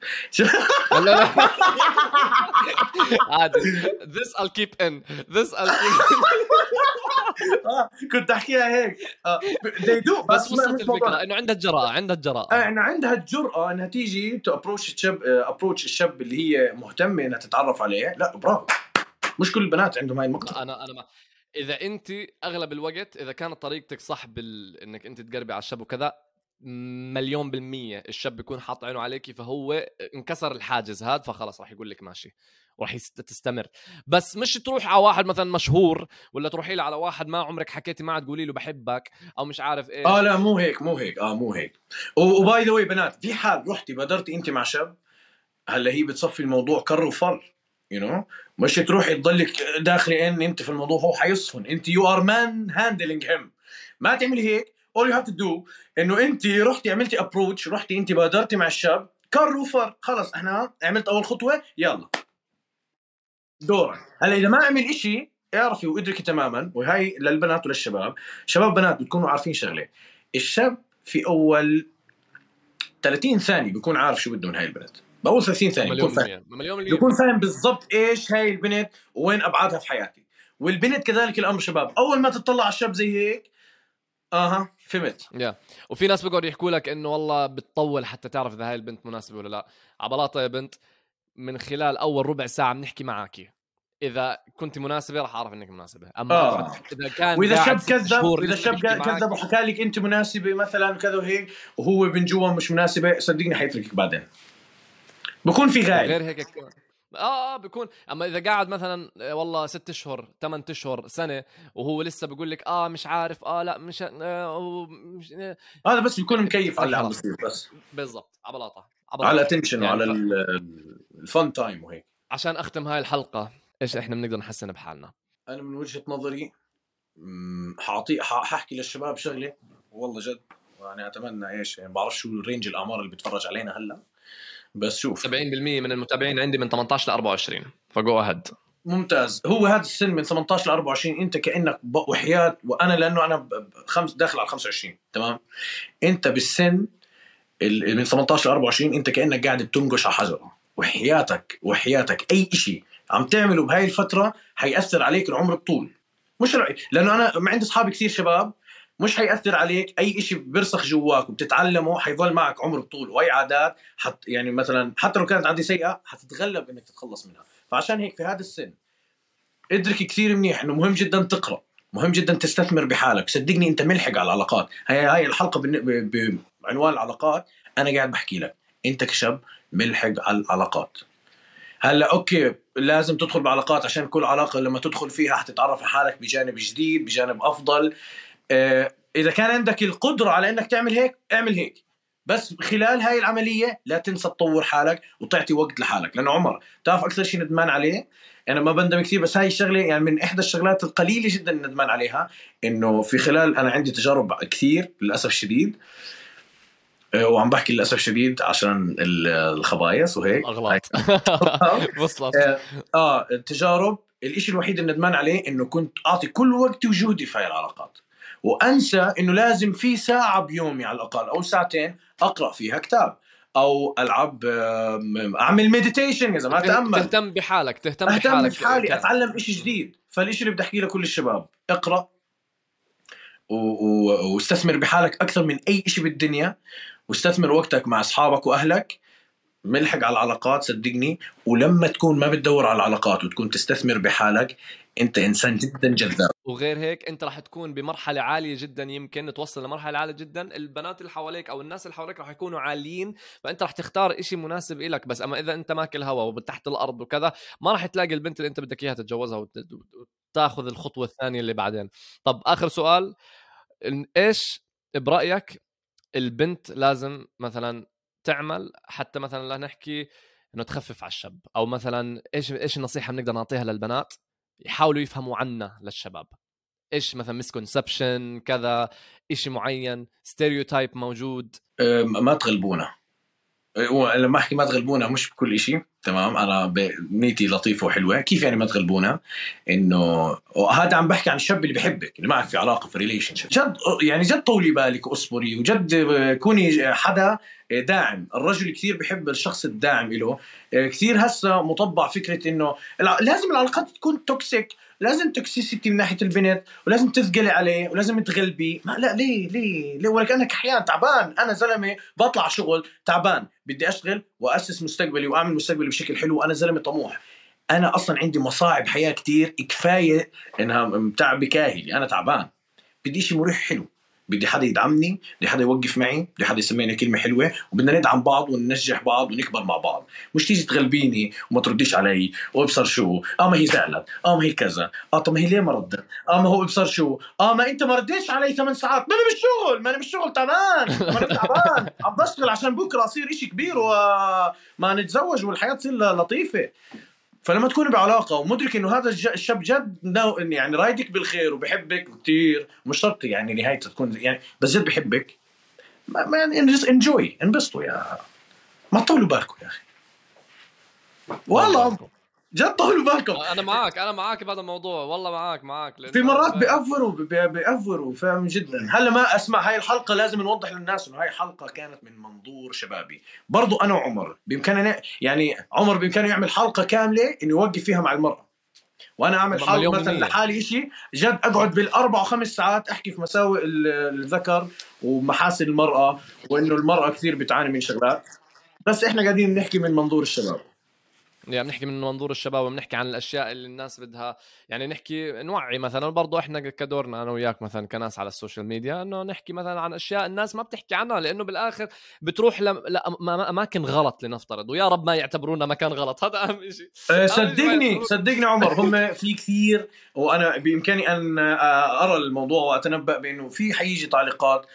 عادي this I'll keep in. This I'll keep in. (laughs) آه كنت أحكيها هيك. آه they do بس وصلت الفكرة. إنه عندها الجراءه عندها الجراءه آه إنه عندها الجرأة إنها تيجي to approach الشاب approach الشاب اللي هي مهتمة إنها تتعرف عليه. لا برافو. مش كل البنات عندهم هاي النقطه أنا أنا ما إذا انت أغلب الوقت إذا كانت طريقتك صح بال إنك انت تقربي على الشاب وكذا مليون بالمية الشاب بيكون حاط عينه عليكي فهو انكسر الحاجز هذا فخلص راح يقول لك ماشي وراح تستمر. بس مش تروح على واحد مثلا مشهور ولا تروحي له على واحد ما عمرك حكيتي معه تقولي له بحبك أو مش عارف إيش. آه لا مو هيك مو هيك آه مو هيك. و by the way بنات في حال رحتي بادرتي أنت مع شاب هلأ هي بتصفي الموضوع كر وفر you know? مش تروحي تضلك داخلي إن أنت في الموضوع هو حيصفن. أنت you are manhandling him ما تعملي هيك all you have to do إنه أنت رحتي عملتي ابروتش رحتي أنت بادرتي مع الشاب كر وفر خلص إحنا عملت أول خطوة يلا. دورك. هلأ إذا ما عمل إشي اعرفي وإدركي تماما وهي للبنات وللشباب. شباب بنات بتكونوا عارفين شغلة. الشاب في أول 30 ثانية بيكون عارف شو بده من هاي البنت بأول 30 ثانية بيكون فاهم. بيكون فاهم بالضبط إيش هاي البنت وين أبعادها في حياتي. والبنت كذلك الأمر شباب أول ما تطلع على الشاب زي هيك أها. فهمت. يا. yeah. وفي ناس بيقعدوا يحكوا لك إنه والله بتطول حتى تعرف إذا هاي البنت مناسبة ولا لا. عبلاطه يا بنت من خلال أول ربع ساعة بنحكي معك إذا كنت مناسبة راح أعرف إنك مناسبة. أما آه. إذا كان وإذا شاب كذب واذا شاب كذب وحكى لك أنت مناسبة مثلا كذا وهيك وهو من جوا مش مناسبة صدقني حيتركك بعدين. بكون في غاية غير هيك. آه آه بكون أما إذا قاعد مثلا آه، والله ست أشهر ثمان أشهر سنة وهو لسه بقول لك آه مش عارف آه لا مش آه آه. هذا بس بيكون مكيف على اللي عم بيصير بس. بالضبط. عبلاطه على attention يعني وعلى ال fun time وهيك. عشان أختم هاي الحلقة إيش إحنا بنقدر نحسن بحالنا؟ أنا من وجهة نظري حاعطي حاحكي للشباب شغلة. والله جد يعني أتمنى إيش يعني بعرف شو ال range الاعمار اللي بيتفرج علينا هلأ. بس شوف. 70% من المتابعين عندي من 18 ل 24 فجو أهد. ممتاز. هو هذا السن من 18 ل 24 أنت كأنك وحياة وأنا لأنه أنا خمس داخل على 25 تمام؟ أنت بالسن ال- من 18 ل 24 أنت كأنك قاعد بتنقش على حجر. وحياتك وحياتك أي شيء عم تعمله بهاي الفترة حيأثر عليك العمر بطول مش رأي. لأنه أنا عندي اصحاب كثير شباب مش حيأثر عليك أي شيء بيرسخ جواك وبتتعلمه حيظل معك عمر طول واي عادات حت يعني مثلا حتى لو كانت عادة سيئة حتتغلب إنك تتخلص منها. فعشان هيك في هذا السن ادرك كثير منيح إنه مهم جدا تقرأ مهم جدا تستثمر بحالك. صدقني أنت ملحق على العلاقات. هاي هاي الحلقة بعنوان العلاقات. أنا قاعد بحكي لك. أنت كشاب ملحق على العلاقات. هلأ أوكي لازم تدخل بعلاقات عشان كل علاقة لما تدخل فيها حتتعرف على حالك بجانب جديد بجانب أفضل. إذا كان عندك القدرة على إنك تعمل هيك اعمل هيك. بس خلال هاي العملية لا تنسى تطور حالك وتعطي وقت لحالك. لأنه عمر تعرف أكثر شيء ندمان عليه؟ أنا ما بندم كثير بس هاي الشغلة يعني من إحدى الشغلات القليلة جدا ندمان عليها إنه في خلال أنا عندي تجارب كثير للأسف الشديد. آه، وعم بحكي للأسف الشديد عشان ال- الخبايص وهيك. اغلاط (laughs) وصلت. آه، آه التجارب الإشي الوحيد اللي ندمان عليه إنه كنت أعطي كل وقتي وجهدي في هاي العلاقات. وأنسى إنه لازم في ساعة بيومي على الأقل أو ساعتين أقرأ فيها كتاب أو ألعب أعمل ميديتيشن يا زلمه اتامل تهتم بحالك تهتم أهتم بحالك بحالي كان- أتعلم إشي جديد. فالإشي اللي بدي أحكيه لكل الشباب اقرأ و... و... واستثمر بحالك أكثر من أي إشي بالدنيا واستثمر وقتك مع أصحابك وأهلك. ملحق على العلاقات صدقني. ولما تكون ما بتدور على العلاقات وتكون تستثمر بحالك انت انسان جدا جذاب. وغير هيك انت راح تكون بمرحلة عالية جدا يمكن توصل لمرحلة عالية جدا. البنات اللي حواليك أو الناس اللي حواليك راح يكونوا عاليين فأنت راح تختار إشي مناسب إلك. بس أما إذا أنت ماكل هوا وتحت الأرض وكذا ما راح تلاقي البنت اللي أنت بدك إياها تتجوزها وت- وتاخذ الخطوة الثانية اللي بعدين. طب آخر سؤال إيش برأيك البنت لازم مثلا تعمل حتى مثلا لا نحكي إنه تخفف على الشاب؟ أو مثلا إيش إيش النصيحة بنقدر نعطيها للبنات؟ يحاولوا يفهموا عنا للشباب. إيش مثلا مسكونسبشن كذا إشي معين stereotype موجود. أم، ما تغلبونا أه، لما أحكي ما تغلبونا مش بكل إشي تمام؟ أنا نيتي لطيفة وحلوة. كيف يعني ما تغلبونا إنه وهذا عم بحكي عن الشاب اللي بحبك اللي معك في علاقة في relation جد يعني جد طولي بالك واصبري وجد كوني حدا داعم. الرجل كثير بحب الشخص الداعم له كثير هسه مطبع فكرة إنه لازم العلاقات تكون toxic لازم توكسيسيتي من ناحية البنت ولازم تثقلي عليه ولازم تغلبي. ما لا ليه ليه ليه؟ ولا كانك أحيانا تعبان. أنا زلمة بطلع شغل تعبان. بدي أشتغل وأسس مستقبلي وأعمل مستقبلي بشكل حلو. وأنا زلمة طموح. أنا أصلا عندي مصاعب حياة كتير كفاية إنها تعب كاهلي أنا تعبان. بدي شيء مريح حلو. بدي حدا يدعمني بدي حدا يوقف معي بدي حدا يسميني كلمة حلوة وبدنا ندعم بعض وننجح بعض ونكبر مع بعض. مش تيجي تغلبيني وما ترديش علي وابصر شو؟ آه ما هي زعلت آه ما هي كذا آه طب ما هي ليه ما ردت؟ آه ما هو ابصر شو؟ آه ما أنت ما رديتش علي ثمان ساعات. ما أنا بالشغل ما أنا بالشغل تعبان ما أنا تعبان. عم بشتغل عشان بكرة أصير إشي كبير وما نتزوج والحياة تصير لطيفة. فلما تكون بعلاقة ومدرك إنه هذا الشاب جد يعني رايدك بالخير وبحبك كثير مش شرط يعني نهايته تكون يعني بس جد بحبك. ما ما انجوي انبسطوا يا ما تطولوا بالكم يا أخي. والله. جد طولوا بالكم. أنا معك أنا معك بهذا الموضوع. والله معك معك في مرات أنا- بيأفروا بي- بيأفروا فاهم؟ جدا. هلأ ما أسمع هاي الحلقة لازم نوضح للناس إنه هاي حلقة كانت من منظور شبابي. برضو أنا وعمر بامكاننا يعني عمر بامكانه يعمل حلقة كاملة إنه يوقف فيها مع المرأة. وأنا أعمل حلقة مثلا. لحالي شيء جد أقعد بالأربع وخمس ساعات أحكي في مساوئ ال- الذكر ومحاسن المرأة وإنه المرأة كثير بتعاني من شغلات. بس إحنا قاعدين نحكي من منظور الشباب. يعني بنحكي من منظور الشباب وبنحكي عن الأشياء اللي الناس بدها. يعني نحكي نوعي مثلا برضه إحنا كدورنا أنا وياك مثلا كناس على السوشيال ميديا إنه نحكي مثلا عن أشياء الناس ما بتحكي عنها لأنه بالآخر بتروح لاماكن غلط لنفترض. ويا رب ما يعتبرونا مكان غلط. (laughs) هذا أهم شيء أه، صدقني صدقني عمر هم في كثير وأنا بإمكاني أن آه، أرى الموضوع وأتنبأ بإنه في حيجي تعليقات. آه،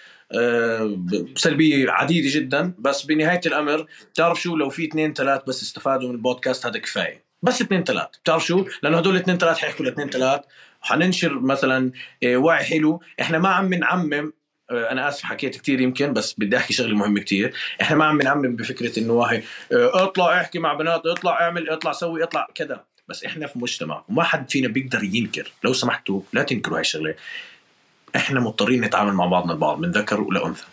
سلبية عديدة جدا بس بنهاية الأمر بتعرف شو؟ لو في اثنين ثلاث بس استفادوا من البودكاست هذا كفاية. بس اثنين ثلاث بتعرف شو؟ لأنه هدول اثنين ثلاث حيحكوا لاثنين ثلاث. حننشر مثلا آه، وعي حلو. إحنا ما عم نعمم آه، أنا آسف حكيت كثير يمكن بس بدي أحكي شغلة مهمة كثير إحنا ما عم نعمم بفكرة إنه واحد اطلع احكي مع بنات اطلع اعمل اطلع سوي اطلع كذا. بس إحنا في مجتمع وما حد فينا بيقدر ينكر. لو سمحتوا لا تنكروا هاي الشغلة. إحنا مضطرين نتعامل مع بعضنا البعض من ذكر ولانثى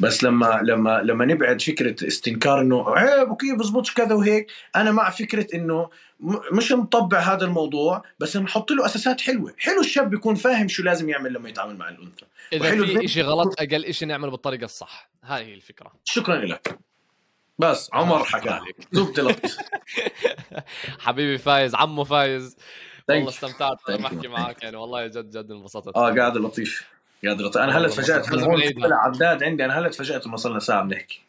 بس لما لما لما نبعد فكرة استنكار إنه عيب وكيف بزبطش كذا وهيك أنا مع فكرة إنه مش نطبع هذا الموضوع بس نحط له أساسات حلوة. حلو الشاب يكون فاهم شو لازم يعمل لما يتعامل مع الأنثى. إذا في شيء غلط أقل شيء نعمله بالطريقة الصح. هاي هي الفكرة. شكرا لك. بس عمر حكى. لطيف (laughs) حبيبي فايز عمو فايز. والله استمتعت بحكي معك يعني والله جد جد انبسطت. آه قاعد لطيف قاعد لطيف. أنا هلأ تفاجات أنا هون عداد عندي أنا هلأ تفاجات انه صرنا ساعه بنحكي